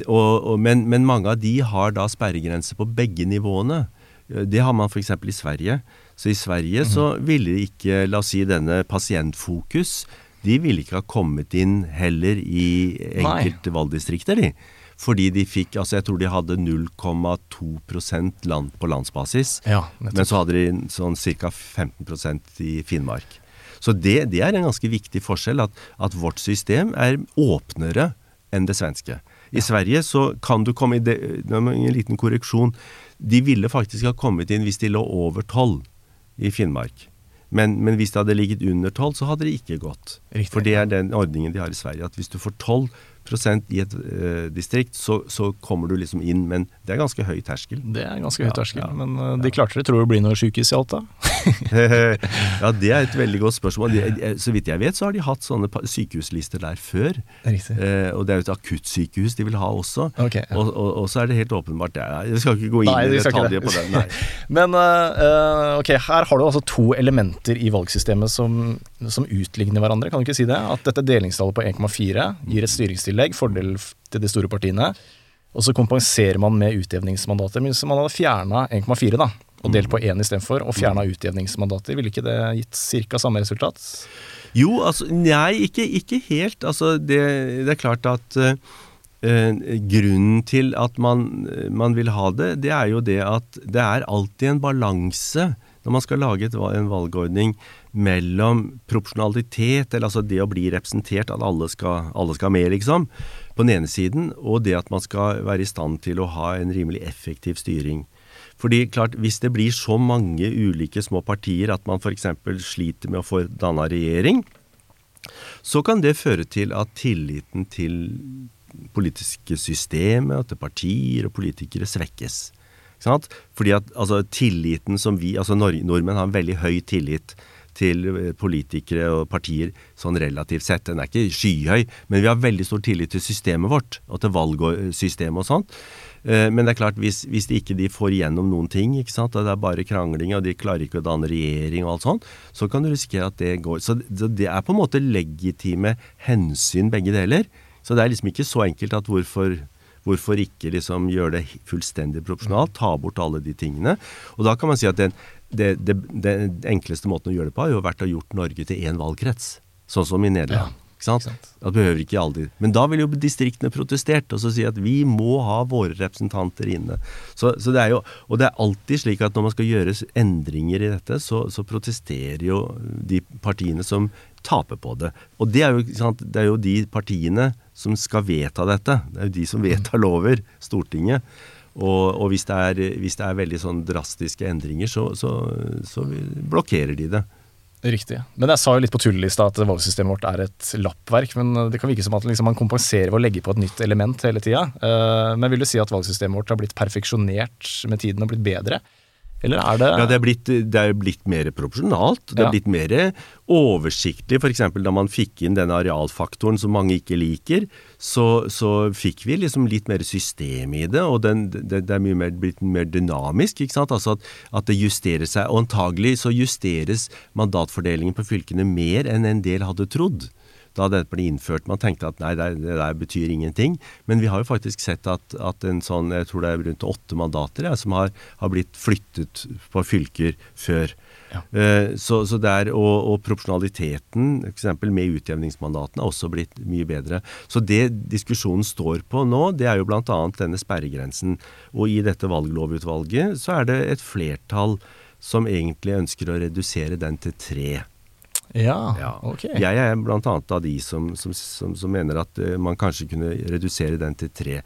C: og, og, men, men mange av de har da sperregrense på begge nivåene. Eh, Det har man f.eks. i Sverige. Så i Sverige så ville ikke, la oss si denne Pasientfokus, de ville ikke ha kommet inn heller i enkelte valgdistrikter, de. Fordi de fikk Altså, jeg tror de hadde 0,2% land på landsbasis.
B: Ja.
C: Men så hadde de sånn ca. 15% i Finnmark. Så det, det er en ganske viktig forskjell, at, at vårt system er åpnere enn det svenske. I Sverige så kan du komme i det, en liten korreksjon. De ville faktisk ha kommet inn hvis de lå over 12 i Finnmark. Men, men hvis det hadde ligget under 12, så hadde det ikke gått.
B: Riktig.
C: For det er den ordningen de har i Sverige. At hvis du får 12 i et eh, distrikt, så, så kommer du liksom inn. Men det er ganske høy terskel.
B: Det er ganske høy
C: Ja,
B: terskel,
C: ja,
B: men eh, de klarte det. Tror du det blir noe sjukehus i Alta?
C: ja, det er et veldig godt spørsmål. De, så vidt jeg vet, så har de hatt sånne sykehuslister der før.
B: Riktig.
C: Eh, og det er jo et akuttsykehus de vil ha også.
B: Okay, ja.
C: og, og, og så er det helt åpenbart det Jeg skal ikke gå inn
B: Nei,
C: i detaljer
B: det.
C: på den. Nei.
B: Men eh, ok, her har du altså to elementer i valgsystemet som, som utligner hverandre, kan du ikke si det? At dette delingstallet på 1,4 gir et styringstillegg, fordel til de store partiene. Og så kompenserer man med utjevningsmandater. Men hvis man hadde fjerna 1,4 da, og delt på 1 istedenfor, og fjerna utjevningsmandater, ville ikke det gitt ca. samme resultat?
C: Jo, altså Nei, ikke, ikke helt. Altså, det, det er klart at eh, grunnen til at man, man vil ha det, det er jo det at det er alltid en balanse når man skal lage et, en valgordning mellom proporsjonalitet, eller altså det å bli representert, at alle skal, alle skal med, liksom, på den ene siden, og det at man skal være i stand til å ha en rimelig effektiv styring. Fordi klart, Hvis det blir så mange ulike små partier at man f.eks. sliter med å få danna regjering, så kan det føre til at tilliten til politiske systemet, til partier og politikere svekkes. Fordi at altså, tilliten som vi Altså nor nordmenn har en veldig høy tillit til eh, politikere og partier sånn relativt sett. Den er ikke skyhøy, men vi har veldig stor tillit til systemet vårt, og til valgsystemet og sånt. Eh, Men det er klart, hvis, hvis de ikke de får igjennom noen ting, ikke sant, og det er bare krangling, og de klarer ikke å danne regjering og alt sånt, så kan du risikere at det går. Så det er på en måte legitime hensyn, begge deler. Så det er liksom ikke så enkelt at hvorfor Hvorfor ikke liksom gjøre det fullstendig proporsjonalt, ta bort alle de tingene. Og da kan man si at den, det, det, den enkleste måten å gjøre det på, har jo vært å gjort Norge til én valgkrets. Sånn som i Nederland. Ikke sant?
B: Ikke sant.
C: Da behøver ikke de Men da ville jo distriktene protestert og så si at vi må ha våre representanter inne. Så, så det er jo, og det er alltid slik at når man skal gjøre endringer i dette, så, så protesterer jo de partiene som taper på det. Og det er, jo, sant, det er jo de partiene som skal vedta dette. Det er jo de som vedtar lover. Stortinget. Og, og hvis, det er, hvis det er veldig sånn drastiske endringer, så, så, så blokkerer de det.
B: Riktig. Men jeg sa jo litt på tullet i stad at valgsystemet vårt er et lappverk. Men det kan virke som at liksom man kompenserer ved å legge på et nytt element hele tida. Eh, Men vil du si at valgsystemet vårt har blitt perfeksjonert med tiden og blitt bedre? Eller er det
C: Ja, det er blitt, det er blitt mer proporsjonalt. Det er
B: Ja.
C: blitt mer oversiktlig. F.eks. da man fikk inn denne arealfaktoren som mange ikke liker, så, så fikk vi liksom litt mer system i det, og den, det, det er mye mer, blitt mer dynamisk. ikke sant? Altså at, at det justerer seg. Og antagelig så justeres mandatfordelingen på fylkene mer enn en del hadde trodd da dette ble innført. Man tenkte at nei, det, det der betyr ingenting. Men vi har jo faktisk sett at, at en sånn, jeg tror det er rundt åtte mandater ja, som har, har blitt flyttet på fylker før.
B: Ja.
C: Eh, så, så der, og, og proporsjonaliteten, f.eks. med utjevningsmandatene, er også blitt mye bedre. Så det diskusjonen står på nå, det er jo bl.a. denne sperregrensen. Og i dette valglovutvalget så er det et flertall som egentlig ønsker å redusere den til tre.
B: Ja, ok.
C: Jeg er blant annet av de som, som, som, som mener at eh, man kanskje kunne redusere den til tre.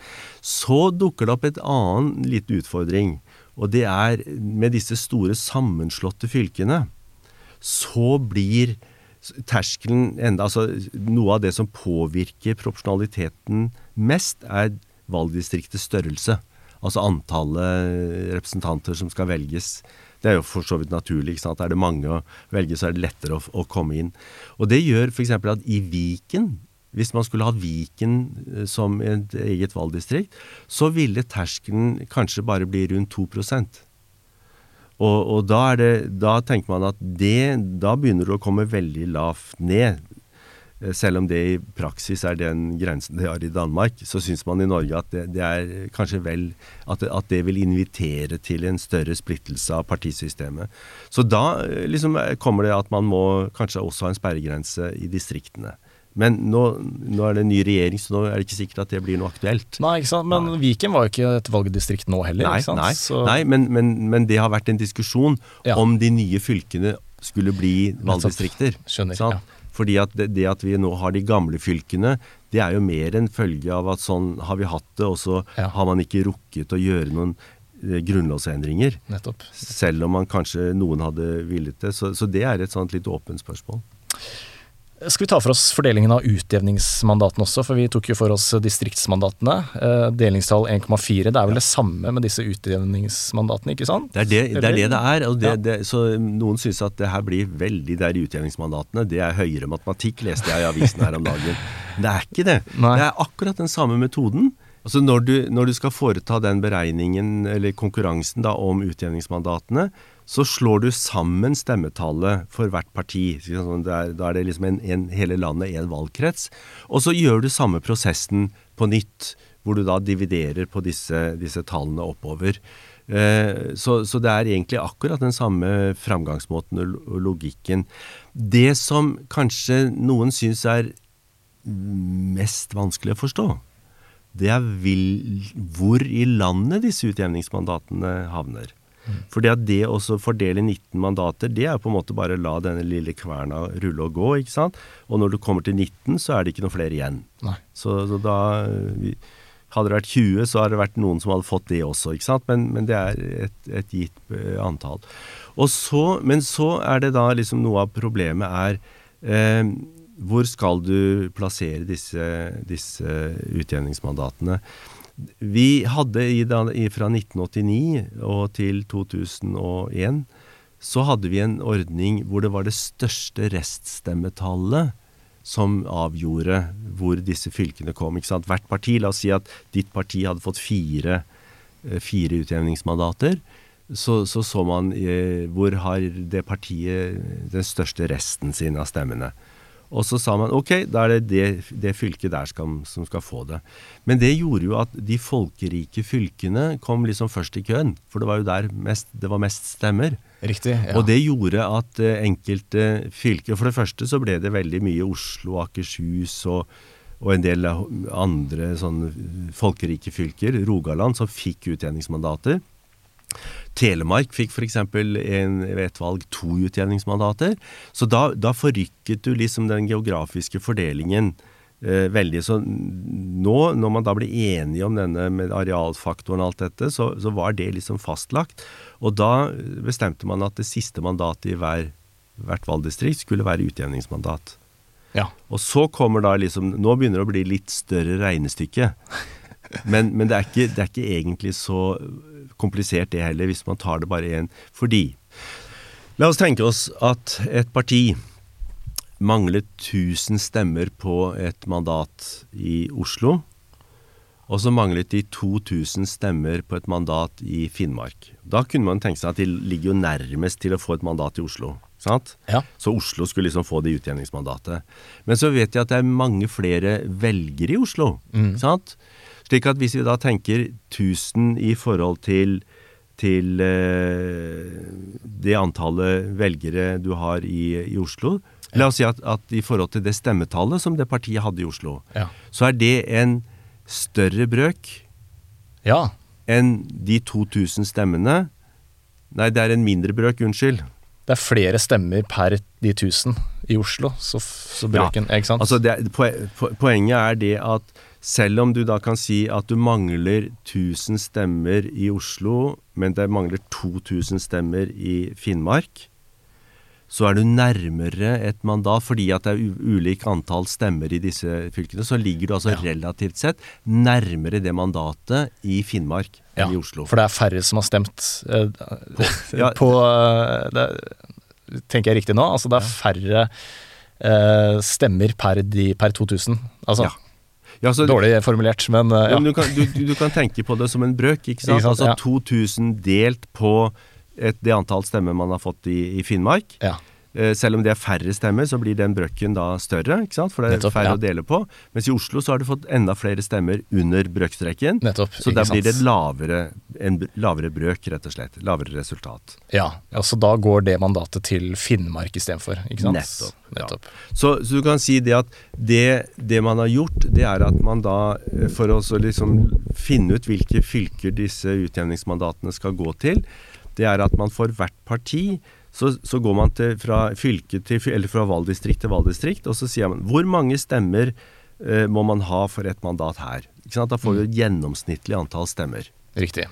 C: Så dukker det opp et annen liten utfordring, og det er med disse store sammenslåtte fylkene, så blir terskelen enda Altså noe av det som påvirker proporsjonaliteten mest, er valgdistriktets størrelse. Altså antallet representanter som skal velges. Det er jo for så vidt naturlig. ikke sant? Er det mange å velge, så er det lettere å, å komme inn. Og Det gjør f.eks. at i Viken, hvis man skulle ha Viken eh, som et eget valgdistrikt, så ville terskelen kanskje bare bli rundt 2% og, og da, det, da, tenker man at det Da begynner det å komme veldig lavt ned. Eh, selv om det i praksis er den grensen de har i Danmark, så syns man i Norge at det, det er kanskje vel at det, at det, vil invitere til en større splittelse av partisystemet. Så da eh, liksom kommer det at man må kanskje også ha en sperregrense i distriktene. Men nå, nå, er det en ny regjering, så nå er det ikke sikkert at det blir noe aktuelt.
B: Nei, ikke sant? Men nei. Viken var jo ikke et valgdistrikt nå heller.
C: Nei,
B: ikke sant?
C: nei, nei men, men, men, det har vært en diskusjon ja. om de nye fylkene skulle bli valgdistrikter.
B: Skjønner, ja.
C: Fordi at det, det, at vi nå har de gamle fylkene, det er jo mer en følge av at sånn har vi hatt det, og så ja. har man ikke rukket å gjøre noen eh, grunnlovsendringer.
B: Nettopp.
C: Selv om man kanskje noen hadde villet det. Så, så det er et sånt litt åpent spørsmål.
B: Skal vi ta for oss fordelingen av utjevningsmandatene også, for vi tok jo for oss distriktsmandatene. Eh, delingstall 1,4. Det er vel det samme med disse utjevningsmandatene, ikke sant?
C: Det er det det er. Det det er og det, ja. så noen syns at det her blir veldig der utjevningsmandatene. Det er høyere matematikk, leste jeg i avisen her om dagen. Det er ikke det. Nei. Det er akkurat den samme metoden. Altså når du, når du skal foreta den beregningen, eller konkurransen da, om utjevningsmandatene, så slår du sammen stemmetallet for hvert parti. Sånn, er, da er det liksom en, en, hele landet én valgkrets. Og så gjør du samme prosessen på nytt, hvor du da dividerer på disse, disse tallene oppover. Eh, så, så, det er egentlig akkurat den samme framgangsmåten og logikken. Det som kanskje noen syns er mest vanskelig å forstå, det er vil, hvor i landet disse utjevningsmandatene havner. Fordi at det å fordele 19 mandater, det er på en måte bare å la denne lille kverna rulle og gå, ikke sant. Og når du kommer til 19, så er det ikke noe flere igjen. Så, så, da Hadde det vært 20, så hadde det vært noen som hadde fått det også, ikke sant. Men, men det er et, et gitt uh, antall. Så, men så er det da liksom noe av problemet er eh, hvor skal du plassere disse, disse utjevningsmandatene? Vi hadde i, fra 1989 og til 2001 så hadde vi en ordning hvor det var det største reststemmetallet som avgjorde hvor disse fylkene kom. Ikke sant? Hvert parti, la oss si at ditt parti hadde fått fire, eh, fire utjevningsmandater. Så, så så man eh, hvor har det partiet den største resten sin av stemmene. Og så sa man ok, da er det det, det fylket der skal, som skal få det. Men det gjorde jo at de folkerike fylkene kom liksom først i køen. For det var jo der mest, det var mest stemmer.
B: Riktig, ja.
C: Og det gjorde at uh, enkelte fylker For det første så ble det veldig mye Oslo, Akershus og, og en del andre sånn folkerike fylker, Rogaland, som fikk utjevningsmandater. Telemark fikk f.eks. ved et valg to utjevningsmandater. Så da, da forrykket du liksom den geografiske fordelingen eh, veldig. Så nå, når man da ble enige om denne med arealfaktoren og alt dette, så, så, var det liksom fastlagt. Og da bestemte man at det siste mandatet i hver, hvert valgdistrikt skulle være utjevningsmandat.
B: Ja.
C: Og så kommer da liksom Nå begynner det å bli litt større regnestykke. Men, men det, er ikke, det, er ikke, egentlig så komplisert det heller, hvis man tar det bare én. Fordi La oss tenke oss at et parti manglet 1000 stemmer på et mandat i Oslo. Og så manglet de 2000 stemmer på et mandat i Finnmark. Da kunne man tenke seg at de ligger jo nærmest til å få et mandat i Oslo.
B: Ja.
C: Så Oslo skulle liksom få det utjevningsmandatet. Men så vet jeg at det er mange flere velgere i Oslo. Mm. Slik at hvis vi da tenker 1000 i forhold til, til eh, det antallet velgere du har i, i Oslo La oss si at, at, i forhold til det stemmetallet som det partiet hadde i Oslo,
B: ja.
C: så er det en større brøk
B: ja.
C: enn de 2000 stemmene Nei, det er en mindre brøk, unnskyld.
B: Det er flere stemmer per de 1000 i Oslo, så, så brøken Ikke sant?
C: Altså det, poenget er det at selv om du da kan si at du mangler 1000 stemmer i Oslo, men det mangler 2000 stemmer i Finnmark, så er du nærmere et mandat. Fordi at det er ulik antall stemmer i disse fylkene, så ligger du altså ja. relativt sett nærmere det mandatet i Finnmark enn ja, i Oslo.
B: For det er færre som har stemt eh, på, ja, på eh, det, Tenker jeg riktig nå? Altså det er færre eh, stemmer per, de, per 2000. Altså ja, så, Dårlig formulert, men uh,
C: ja. Du kan, du, du, kan, tenke på det som en brøk. ikke sant? Ikke sant altså 2000 delt på et, det antall stemmer man har fått i, i Finnmark. Ja. Eh, selv om det er færre stemmer, så blir den brøkken da større, ikke sant? for det er Nettopp, færre ja. å dele på. Mens i Oslo så har du fått enda flere stemmer under brøkstreken. Nettopp, så da blir det lavere, en lavere brøk, rett og slett. Lavere resultat.
B: Ja, altså da går det mandatet til Finnmark istedenfor, ikke sant?
C: Nettopp. Nettopp. Ja. Så, så, du kan si det at det, det, man har gjort, det er at man da, eh, for å liksom finne ut hvilke fylker disse utjevningsmandatene skal gå til, det er at man for hvert parti så, så går man til, fra fylke til, eller fra valgdistrikt til valgdistrikt, og så sier man hvor mange stemmer eh, må man ha for et mandat her. Da får du et gjennomsnittlig antall stemmer.
B: Riktig.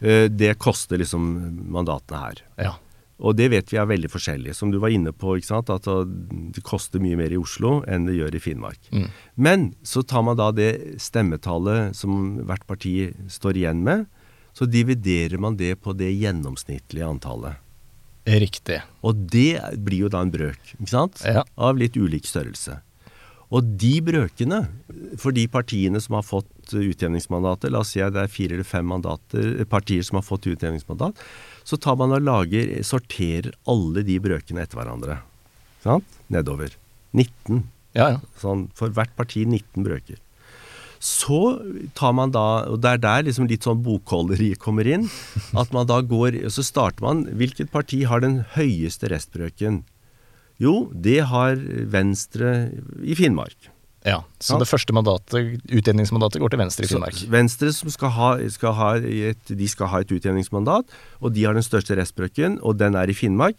C: Eh, det koster liksom mandatene her.
B: Ja.
C: Og det vet vi er veldig forskjellig. Som du var inne på, at det koster mye mer i Oslo enn det gjør i Finnmark. Mm. Men så tar man da det stemmetallet som hvert parti står igjen med, så dividerer man det på det gjennomsnittlige antallet.
B: Riktig.
C: Og det blir jo da en brøk, ikke sant?
B: Ja.
C: Av litt ulik størrelse. Og de brøkene, for de partiene som har fått utjevningsmandater, la oss si at det er fire eller fem mandater, partier som har fått utjevningsmandat, så tar man og lager, sorterer alle de brøkene etter hverandre. Sant? Nedover. 19.
B: Ja, ja.
C: Sånn, for hvert parti 19 brøker. Så tar man da, og det er der liksom litt sånn bokholderiet kommer inn, at man da går og Så starter man Hvilket parti har den høyeste restbrøken? Jo, det har Venstre i Finnmark.
B: Ja, Så ja. det første mandatet, utjevningsmandatet går til Venstre i Finnmark?
C: Så Venstre skal ha, skal ha et, de skal ha et utjevningsmandat, og de har den største restbrøken, og den er i Finnmark.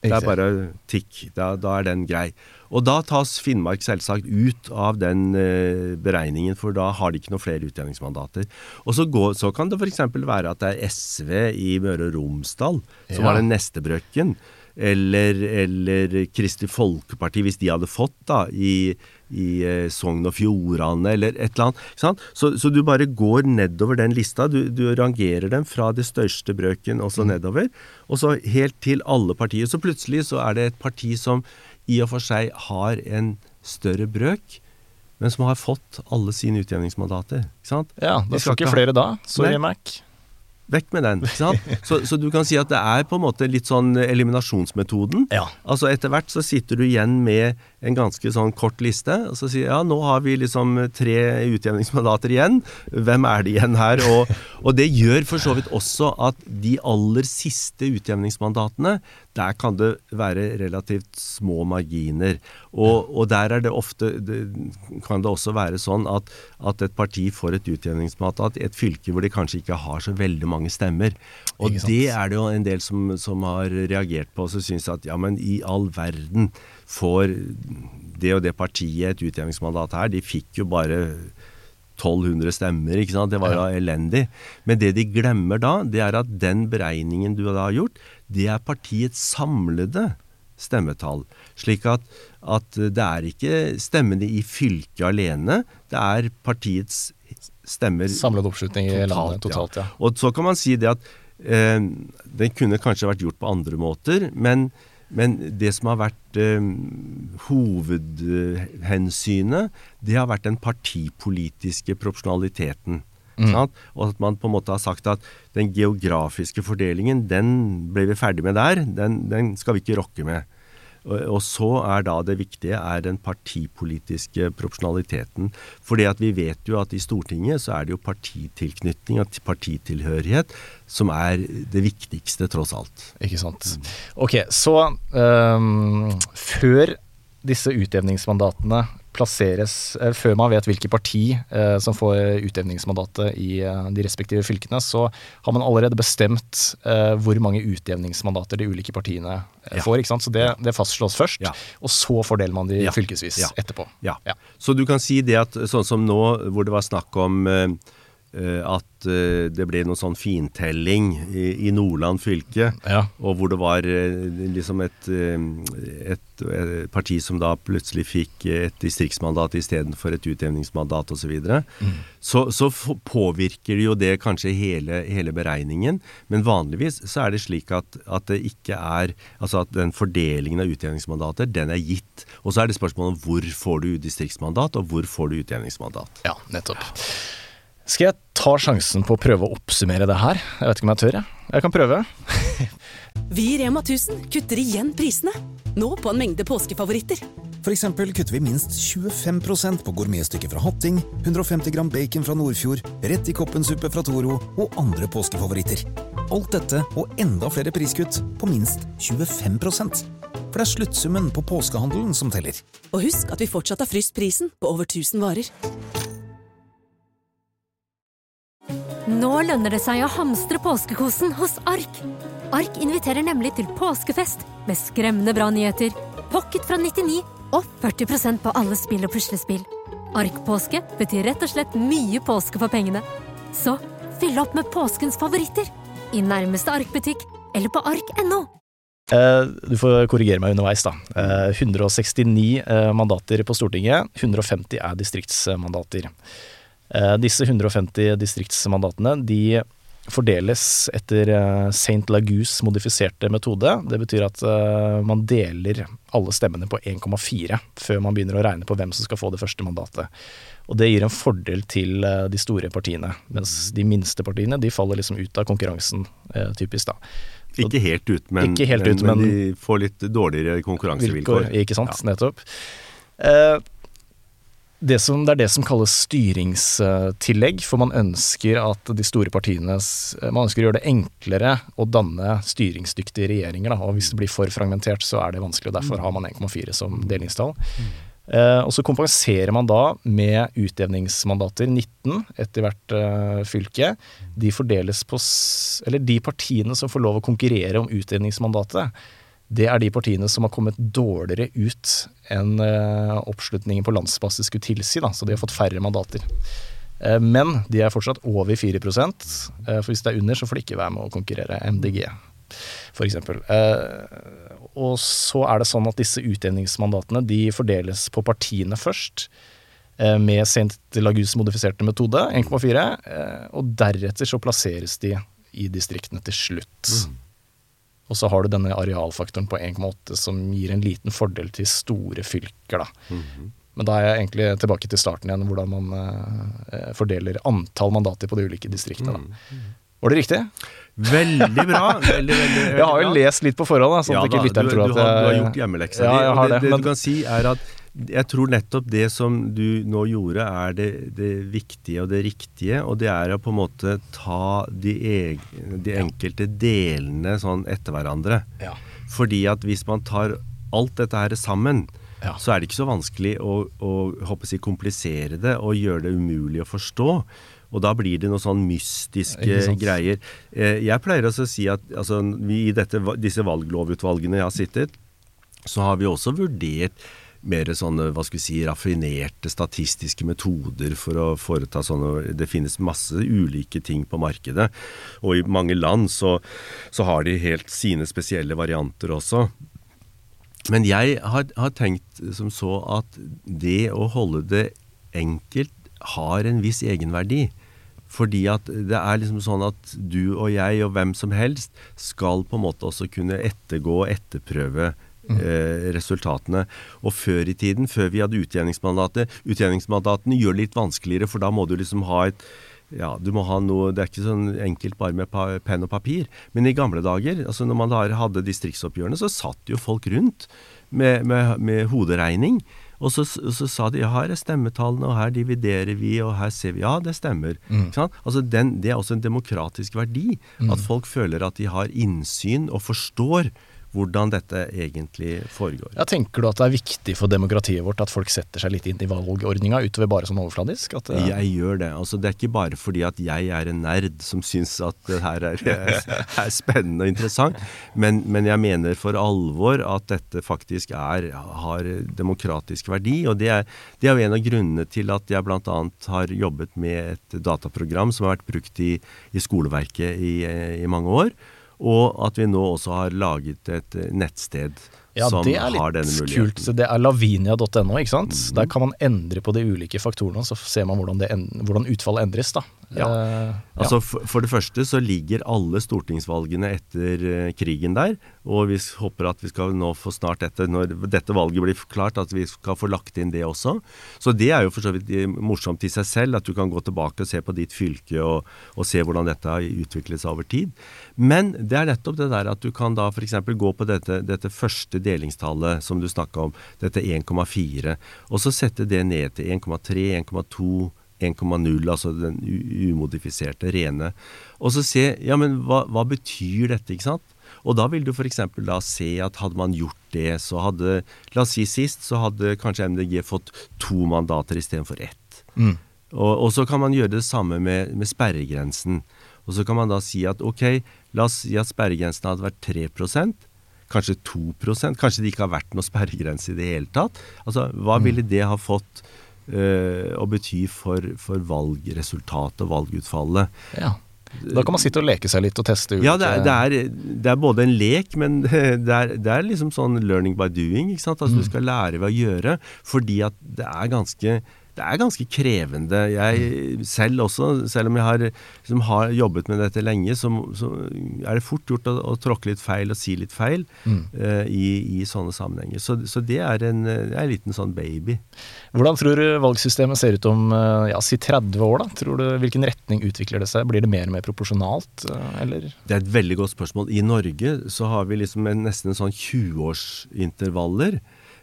C: Det er bare tikk. Da, da, er den grei. Og da tas Finnmark selvsagt ut av den eh, beregningen, for da har de ikke noen flere utjevningsmandater. Og så, går, så kan det f.eks. være at det er SV i Møre og Romsdal som ja. har den neste brøkken eller, eller Kristelig Folkeparti, hvis de hadde fått da, i, i eh, Sogn og Fjordane, eller et eller annet. Så, så, du bare går nedover den lista. Du, du, rangerer dem fra det største brøken og så mm. nedover. Og så helt til alle partier. Så plutselig så er det et parti som i og for seg har en større brøk, men som har fått alle sine utjevningsmandater. Ikke sant?
B: Ja, det skal ikke flere da. Sorry, Mac.
C: Vekk med den. ikke sant? Så, så, du kan si at det er på en måte litt sånn eliminasjonsmetoden.
B: Ja.
C: Altså Etter hvert så sitter du igjen med en ganske sånn kort liste, og så sier ja, nå har vi liksom tre utjevningsmandater igjen. Hvem er det igjen her? Og, og det gjør for så vidt også at de aller siste utjevningsmandatene, der kan det være relativt små marginer. Og, og der er det ofte det, kan det også være sånn at, at et parti får et utjevningsmandat i et fylke hvor de kanskje ikke har så veldig mange stemmer. Og det er det jo en del som, som har reagert på og syns at ja, men i all verden får det og det partiet et utjevningsmandat her. De fikk jo bare 1200 stemmer, ikke sant. Det var jo elendig. Men det de glemmer da, det er at den beregningen du da har gjort, det er partiets samlede stemmetall. Slik at, at det er ikke stemmene i fylket alene, det er partiets stemmer
B: Samlet oppslutning i landet totalt, ja.
C: ja. Og så kan man si det at eh, den kunne kanskje vært gjort på andre måter, men, men det som har vært eh, hovedhensynet, det har vært den partipolitiske proporsjonaliteten. Mm. Og at man på en måte har sagt at den geografiske fordelingen, den ble vi ferdig med der. Den, den skal vi ikke rokke med. Og så er da det viktige er den partipolitiske proporsjonaliteten. Fordi at vi vet jo at i Stortinget så er det jo partitilknytning og partitilhørighet som er det viktigste, tross alt.
B: Ikke sant. Ok, så um, før disse utjevningsmandatene plasseres eh, Før man vet hvilket parti eh, som får utjevningsmandatet i eh, de respektive fylkene, så har man allerede bestemt hvor mange utjevningsmandater de ulike partiene
C: Ja.
B: får. ikke sant? Så det, det fastslås først,
C: Ja.
B: og så fordeler man de fylkesvis etterpå.
C: Ja.
B: Ja.
C: Så du kan si det at sånn som nå, hvor det var snakk om eh, at eh, det ble noe sånn fintelling i, i Nordland fylke,
B: Ja.
C: og hvor det var eh, liksom et, eh, et, eh, parti som da plutselig fikk et distriktsmandat istedenfor et utjevningsmandat osv., så, videre. så så påvirker jo det kanskje hele, hele beregningen. Men vanligvis så er det slik at, at det ikke er Altså at den fordelingen av utjevningsmandater, den er gitt. Og så er det spørsmålet om hvor får du distriktsmandat, og hvor får du utjevningsmandat.
B: Ja, nettopp. Skal jeg ta sjansen på å prøve å oppsummere det her? Jeg vet ikke om jeg tør, jeg. Jeg kan prøve.
D: Vi i Rema 1000 kutter igjen prisene. Nå på en mengde påskefavoritter.
E: For eksempel kutter vi minst 25% på gourmetstykket fra Hatting, 150 gram bacon fra Nordfjord, rett i koppensuppe fra Toro og andre påskefavoritter. Alt dette og enda flere priskutt på minst 25 For det er sluttsummen på påskehandelen som teller.
D: Og husk at vi fortsatt har fryst prisen på over 1000 varer.
F: Nå lønner det seg å hamstre påskekosen hos Ark. Ark inviterer nemlig til påskefest med skremmende bra nyheter, pocket fra 99 og 40% på alle spill og puslespill. Ark-påske betyr rett og slett mye påske for pengene. Så fyll opp med påskens favoritter i nærmeste Ark-butikk eller på ark.no.
B: Eh, du får korrigere meg underveis, da. Eh, 169 eh, mandater på Stortinget, 150 er distriktsmandater. Eh, disse 150 distriktsmandatene de fordeles etter eh, St. Lagus modifiserte metode. Det betyr at eh, man deler alle stemmene på 1,4 før man begynner å regne på hvem som skal få det første mandatet. Og det gir en fordel til de store partiene, mens de minste partiene de faller liksom ut av konkurransen, typisk da.
C: Ikke helt ut, men,
B: helt ut,
C: men
B: men-
C: de får litt dårligere konkurransevilkår.
B: vilkår, ikke sant, nettopp. Eh, det, som, det er det som kalles styringstillegg, for man ønsker at de store partiene Man ønsker å gjøre det enklere å danne styringsdyktige regjeringer, da, og hvis det blir for fragmentert, så er det vanskelig, og derfor har man 1,4 som delingstall. Eh, og så kompenserer man da med utjevningsmandater, 19 etter hvert eh, fylke. De fordeles på Eller de partiene som får lov å konkurrere om utjevningsmandatet, det er de partiene som har kommet dårligere ut enn eh, oppslutningen på landsbasis skulle tilsi, da, så de har fått færre mandater. Eh, men de er fortsatt over 4 eh, for hvis det er under, så får de ikke være med å konkurrere. MDG, f.eks. Og så er det sånn at disse utjevningsmandatene de fordeles på partiene først. Med St. Lagus modifiserte metode, 1,4. eh, Og deretter så plasseres de i distriktene til slutt. Og så har du denne arealfaktoren på 1,8 som gir en liten fordel til store fylker, da. Men da er jeg egentlig tilbake til starten igjen, hvordan man eh, fordeler antall mandater på de ulike distriktene. Da. Var det riktig?
C: Veldig bra. Veldig, veldig,
B: Jeg har jo lest litt på forhånd, da, sånn
C: Ja
B: at ikke lytteren
C: du,
B: tror
C: du,
B: at
C: har, du har gjort hjemmeleksa
B: Ja,
C: di.
B: jeg har
C: det,
B: det,
C: det
B: men-
C: du kan si er at jeg tror nettopp det som du nå gjorde, er det, det viktige og det riktige. Og det er å på en måte ta de, eg, de enkelte delene sånn etter hverandre.
B: Ja.
C: Fordi at hvis man tar alt dette her sammen,
B: Ja.
C: så er det ikke så vanskelig å, å håper jeg, komplisere det og gjøre det umulig å forstå. Og da blir det noen sånn mystiske greier. Eh, Jeg pleier også å si at altså, vi i dette, disse valglovutvalgene jeg har sittet, så har vi også vurdert mer sånne hva skal vi si, raffinerte statistiske metoder for å foreta sånne Det finnes masse ulike ting på markedet. Og i mange land så, så har de helt sine spesielle varianter også. Men jeg har, har tenkt som så at det å holde det enkelt har en viss egenverdi. Fordi at det er liksom sånn at du og jeg og hvem som helst skal på en måte også kunne ettergå og etterprøve eh, resultatene. Og før i tiden, før vi hadde utjevningsmandatet Utjevningsmandatene gjør det litt vanskeligere, for da må du liksom ha et ja, du må ha noe Det er ikke sånn enkelt bare med penn og papir. Men i gamle dager, altså når man hadde distriktsoppgjørene, så satt jo folk rundt med, med, med hoderegning. Og så, så sa de ja, her er stemmetallene, og her dividerer vi, og her ser vi Ja, det stemmer. Sant? Altså den, det er også en demokratisk verdi. At folk føler at de har innsyn og forstår hvordan dette egentlig foregår.
B: Ja, tenker du at det er viktig for demokratiet vårt at folk setter seg litt inn i valgordninga utover bare sånn overfladisk? At, eh,
C: Jeg gjør det. Altså, det er ikke bare fordi at jeg er en nerd som syns at det her er, er spennende og interessant, men, men, jeg mener for alvor at dette faktisk er, har demokratisk verdi. Og det er, det er jo en av grunnene til at jeg bl.a. har jobbet med et dataprogram som har vært brukt i, i skoleverket i, i mange år. Og at vi nå også har laget et nettsted
B: ja,
C: som
B: det er litt kult. Det er lavinia.no, ikke sant.
C: Mhm.
B: Der kan man endre på de ulike faktorene, så ser man hvordan, det en, hvordan utfallet endres, da.
C: Ja.
B: Eh,
C: Altså for, for det første så ligger alle stortingsvalgene etter eh, krigen der, og vi håper at vi skal nå få snart etter, når dette valget blir klart, at vi skal få lagt inn det også. Så det er jo for så vidt eh, morsomt i seg selv, at du kan gå tilbake og se på ditt fylke og, og se hvordan dette har utviklet seg over tid. Men det er nettopp det der at du kan da f.eks. gå på dette, dette første delingstallet som du snakka om, dette 1,4, og så sette det ned til 1,3, 1,2 1,0, altså den umodifiserte, rene. Og så se ja, men hva, hva betyr dette, ikke sant? Og da vil du f.eks. da se at hadde man gjort det, så hadde La oss si sist, så hadde kanskje MDG fått to mandater istedenfor ett.
B: Mm.
C: Og, og så kan man gjøre det samme med, med sperregrensen. Og så kan man da si at ok, la oss si at sperregrensen hadde vært 3% kanskje 2% kanskje det ikke har vært noe sperregrense i det hele tatt. Altså, Hva ville det ha fått å bety for, for valgresultatet og valgutfallet?
B: ja. Da kan man sitte og leke seg litt og teste ut.
C: Ja, det er,
B: eh,
C: det, er, det er både en lek, men det er, det er liksom sånn learning by doing. ikke sant? Altså Du skal lære ved å gjøre, fordi at det er ganske det er ganske krevende. Jeg selv også, selv om jeg har, liksom har jobbet med dette lenge, så, så er det fort gjort å, å tråkke litt feil og si litt feil
B: Mm.
C: uh, i, i sånne sammenhenger. Så, så det er en, det er en liten sånn baby.
B: Hvordan tror du valgsystemet ser ut om eh, ja, si 30 år? da? Tror du, Hvilken retning utvikler det seg? Blir det mer og mer proporsjonalt, eh, eller?
C: Det er et veldig godt spørsmål. I Norge så har vi liksom en, nesten en sånn 20-årsintervaller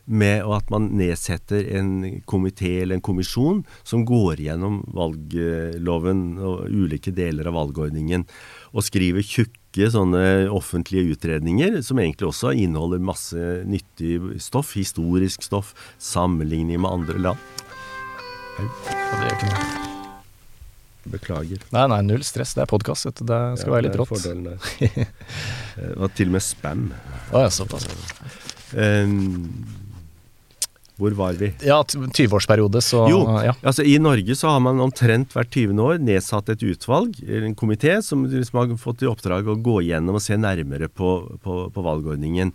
C: med at man nedsetter en komité eller en kommisjon som går gjennom valgloven og ulike deler av valgordningen, og skriver tjukke sånne offentlige utredninger som egentlig også inneholder masse nyttig stoff, historisk stoff, sammenligning med andre land.
B: Ja.
C: Beklager.
B: Nei, nei, null stress. Det er podkast. Det skal være litt rått.
C: Det var til og med spam.
B: Å ja, såpass.
C: Um, hvor var vi?
B: Ja, 20-årsperiode, så
C: Jo,
B: ja.
C: altså I Norge så har man omtrent hvert 20. år nedsatt et utvalg, en komité, som liksom har fått i oppdrag å gå gjennom og se nærmere på, på, på valgordningen.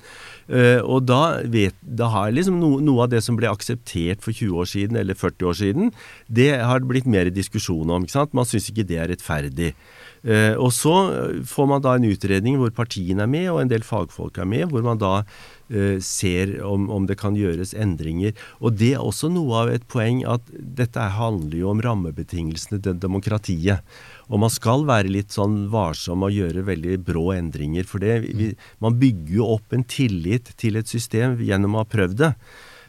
C: Uh, og da, vet, da har liksom no, noe av det som ble akseptert for 20 år siden, eller 40 år siden, det har blitt mer diskusjon om. ikke sant? Man syns ikke det er rettferdig. Uh, og så får man da en utredning hvor partiene er med, og en del fagfolk er med, hvor man da ser om, om det kan gjøres endringer. Og det er også noe av et poeng at dette handler jo om rammebetingelsene til demokratiet. Og man skal være litt sånn varsom og gjøre veldig brå endringer. For det, vi, man bygger jo opp en tillit til et system gjennom å ha prøvd det.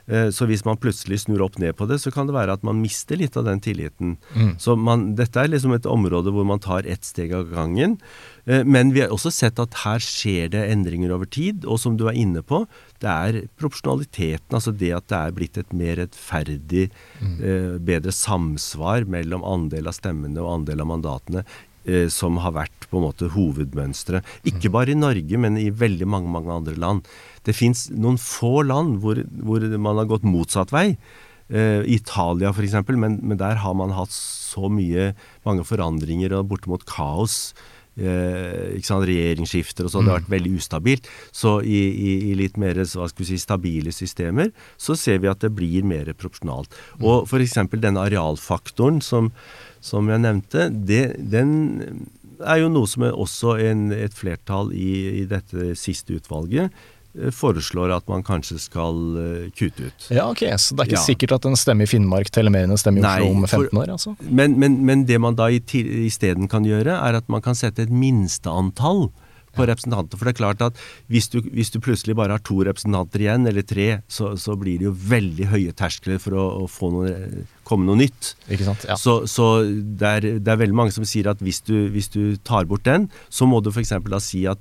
C: Eh, Så hvis man plutselig snur opp ned på det, så kan det være at man mister litt av den tilliten. Så man, dette er liksom et område hvor man tar ett steg av gangen. Eh, Men vi har også sett at her skjer det endringer over tid. Og som du er inne på, det er proporsjonaliteten, altså det at det er blitt et mer rettferdig, mm. bedre samsvar mellom andel av stemmene og andel av mandatene. Eh, Som har vært på en måte hovedmønsteret. Ikke bare i Norge, men i veldig mange mange andre land. Det fins noen få land hvor, hvor man har gått motsatt vei. Eh, Italia f.eks., men, men der har man hatt så mye, mange forandringer og bortimot kaos. Eh, sant, Regjeringsskifter og sånn. Det har vært veldig ustabilt. Så i, i, i litt mer si, stabile systemer så ser vi at det blir mer proporsjonalt. Og f.eks. denne arealfaktoren som, som jeg nevnte, det, den er jo noe som er også en, et flertall i, i dette siste utvalget foreslår at man kanskje skal eh, kutte ut.
B: Ja, ok, Så det er ikke
C: Ja.
B: sikkert at en stemme i Finnmark teller mer enn en stemme i Oslo
C: Nei,
B: om
C: for-
B: 15 år? altså?
C: Men, men, men det man da isteden kan gjøre, er at man kan sette et minsteantall på representanter. For det er klart at hvis du, hvis du plutselig bare har to representanter igjen, eller tre, så, så blir det jo veldig høye terskler for å, å få noe, komme noe nytt.
B: Ja.
C: Så, så det, er, det er veldig mange som sier at hvis du, hvis du tar bort den, så må du f.eks. da si at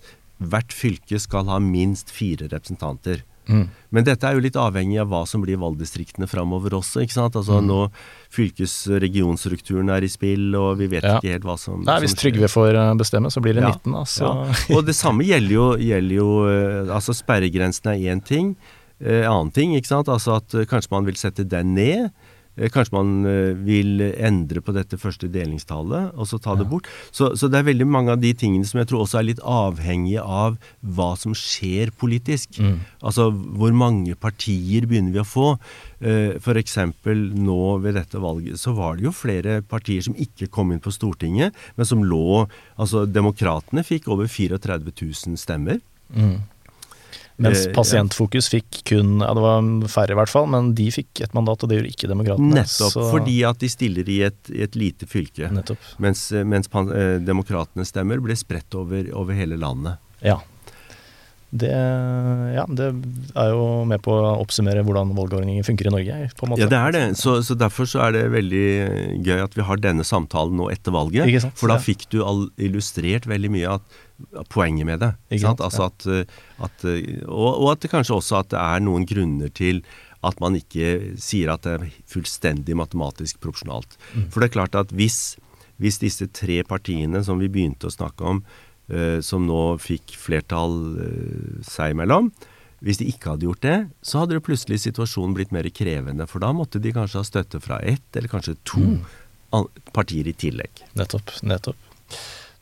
C: hvert fylke skal ha minst fire representanter.
B: Mm.
C: Men dette er jo litt avhengig av hva som blir valgdistriktene framover også. ikke sant? Altså
B: Mm.
C: Nå fylkes-regionstrukturen er i spill, og vi vet
B: Ja.
C: ikke helt hva som
B: Nei, hvis. Trygve får eh, bestemme, så blir det
C: Ja.
B: 19, altså.
C: Ja. Og det samme gjelder jo, gjelder jo eh, Altså sperregrensen er én ting. Eh, annen ting, ikke sant. Altså at eh, kanskje man vil sette den ned. Eh, Kanskje man eh, vil endre på dette første delingstallet, og så ta det bort. Så, så det er veldig mange av de tingene som jeg tror også er litt avhengige av hva som skjer politisk. Altså hvor mange partier begynner vi å få? F.eks. For eksempel nå ved dette valget så var det jo flere partier som ikke kom inn på Stortinget, men som lå Altså Demokratene fikk over 34 000 stemmer.
B: Mens
C: Eh,
B: Pasientfokus fikk kun Ja, det var færre i hvert fall, men de fikk et mandat, og det gjorde ikke Demokratene.
C: Nettopp
B: så-
C: fordi at de stiller i et, i et lite fylke.
B: Nettopp.
C: Mens, mens pan- eh, demokratenes stemmer ble spredt over, over hele landet.
B: Ja. Det, ja, det er jo med på å oppsummere hvordan valgordningen funker i Norge, på en måte.
C: Ja, det er det. Så, så derfor så er det veldig gøy at vi har denne samtalen nå etter valget. For da
B: Ja.
C: fikk du illustrert veldig mye av poenget med det. Altså at, eh, at, eh, og, og at det kanskje også at det er noen grunner til at man ikke sier at det er fullstendig matematisk proporsjonalt.
B: Mm.
C: For det er klart at hvis, hvis disse tre partiene som vi begynte å snakke om, som nå fikk flertall eh, seg imellom, hvis de ikke hadde gjort det, så hadde det plutselig situasjonen blitt mer krevende. For da måtte de kanskje ha støtte fra ett, eller kanskje to
B: Mm.
C: partier i tillegg.
B: Nettopp. nettopp.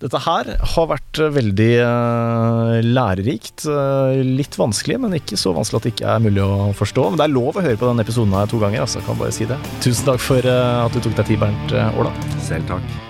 B: Dette her har vært eh, veldig eh, lærerikt. eh, litt vanskelig, men ikke så vanskelig at det ikke er mulig å forstå. Men det er lov å høre på denne episoden her to ganger, altså. Kan bare si det. Tusen takk for eh, at du tok deg tid, Bernt eh, Åla.
C: Selv takk.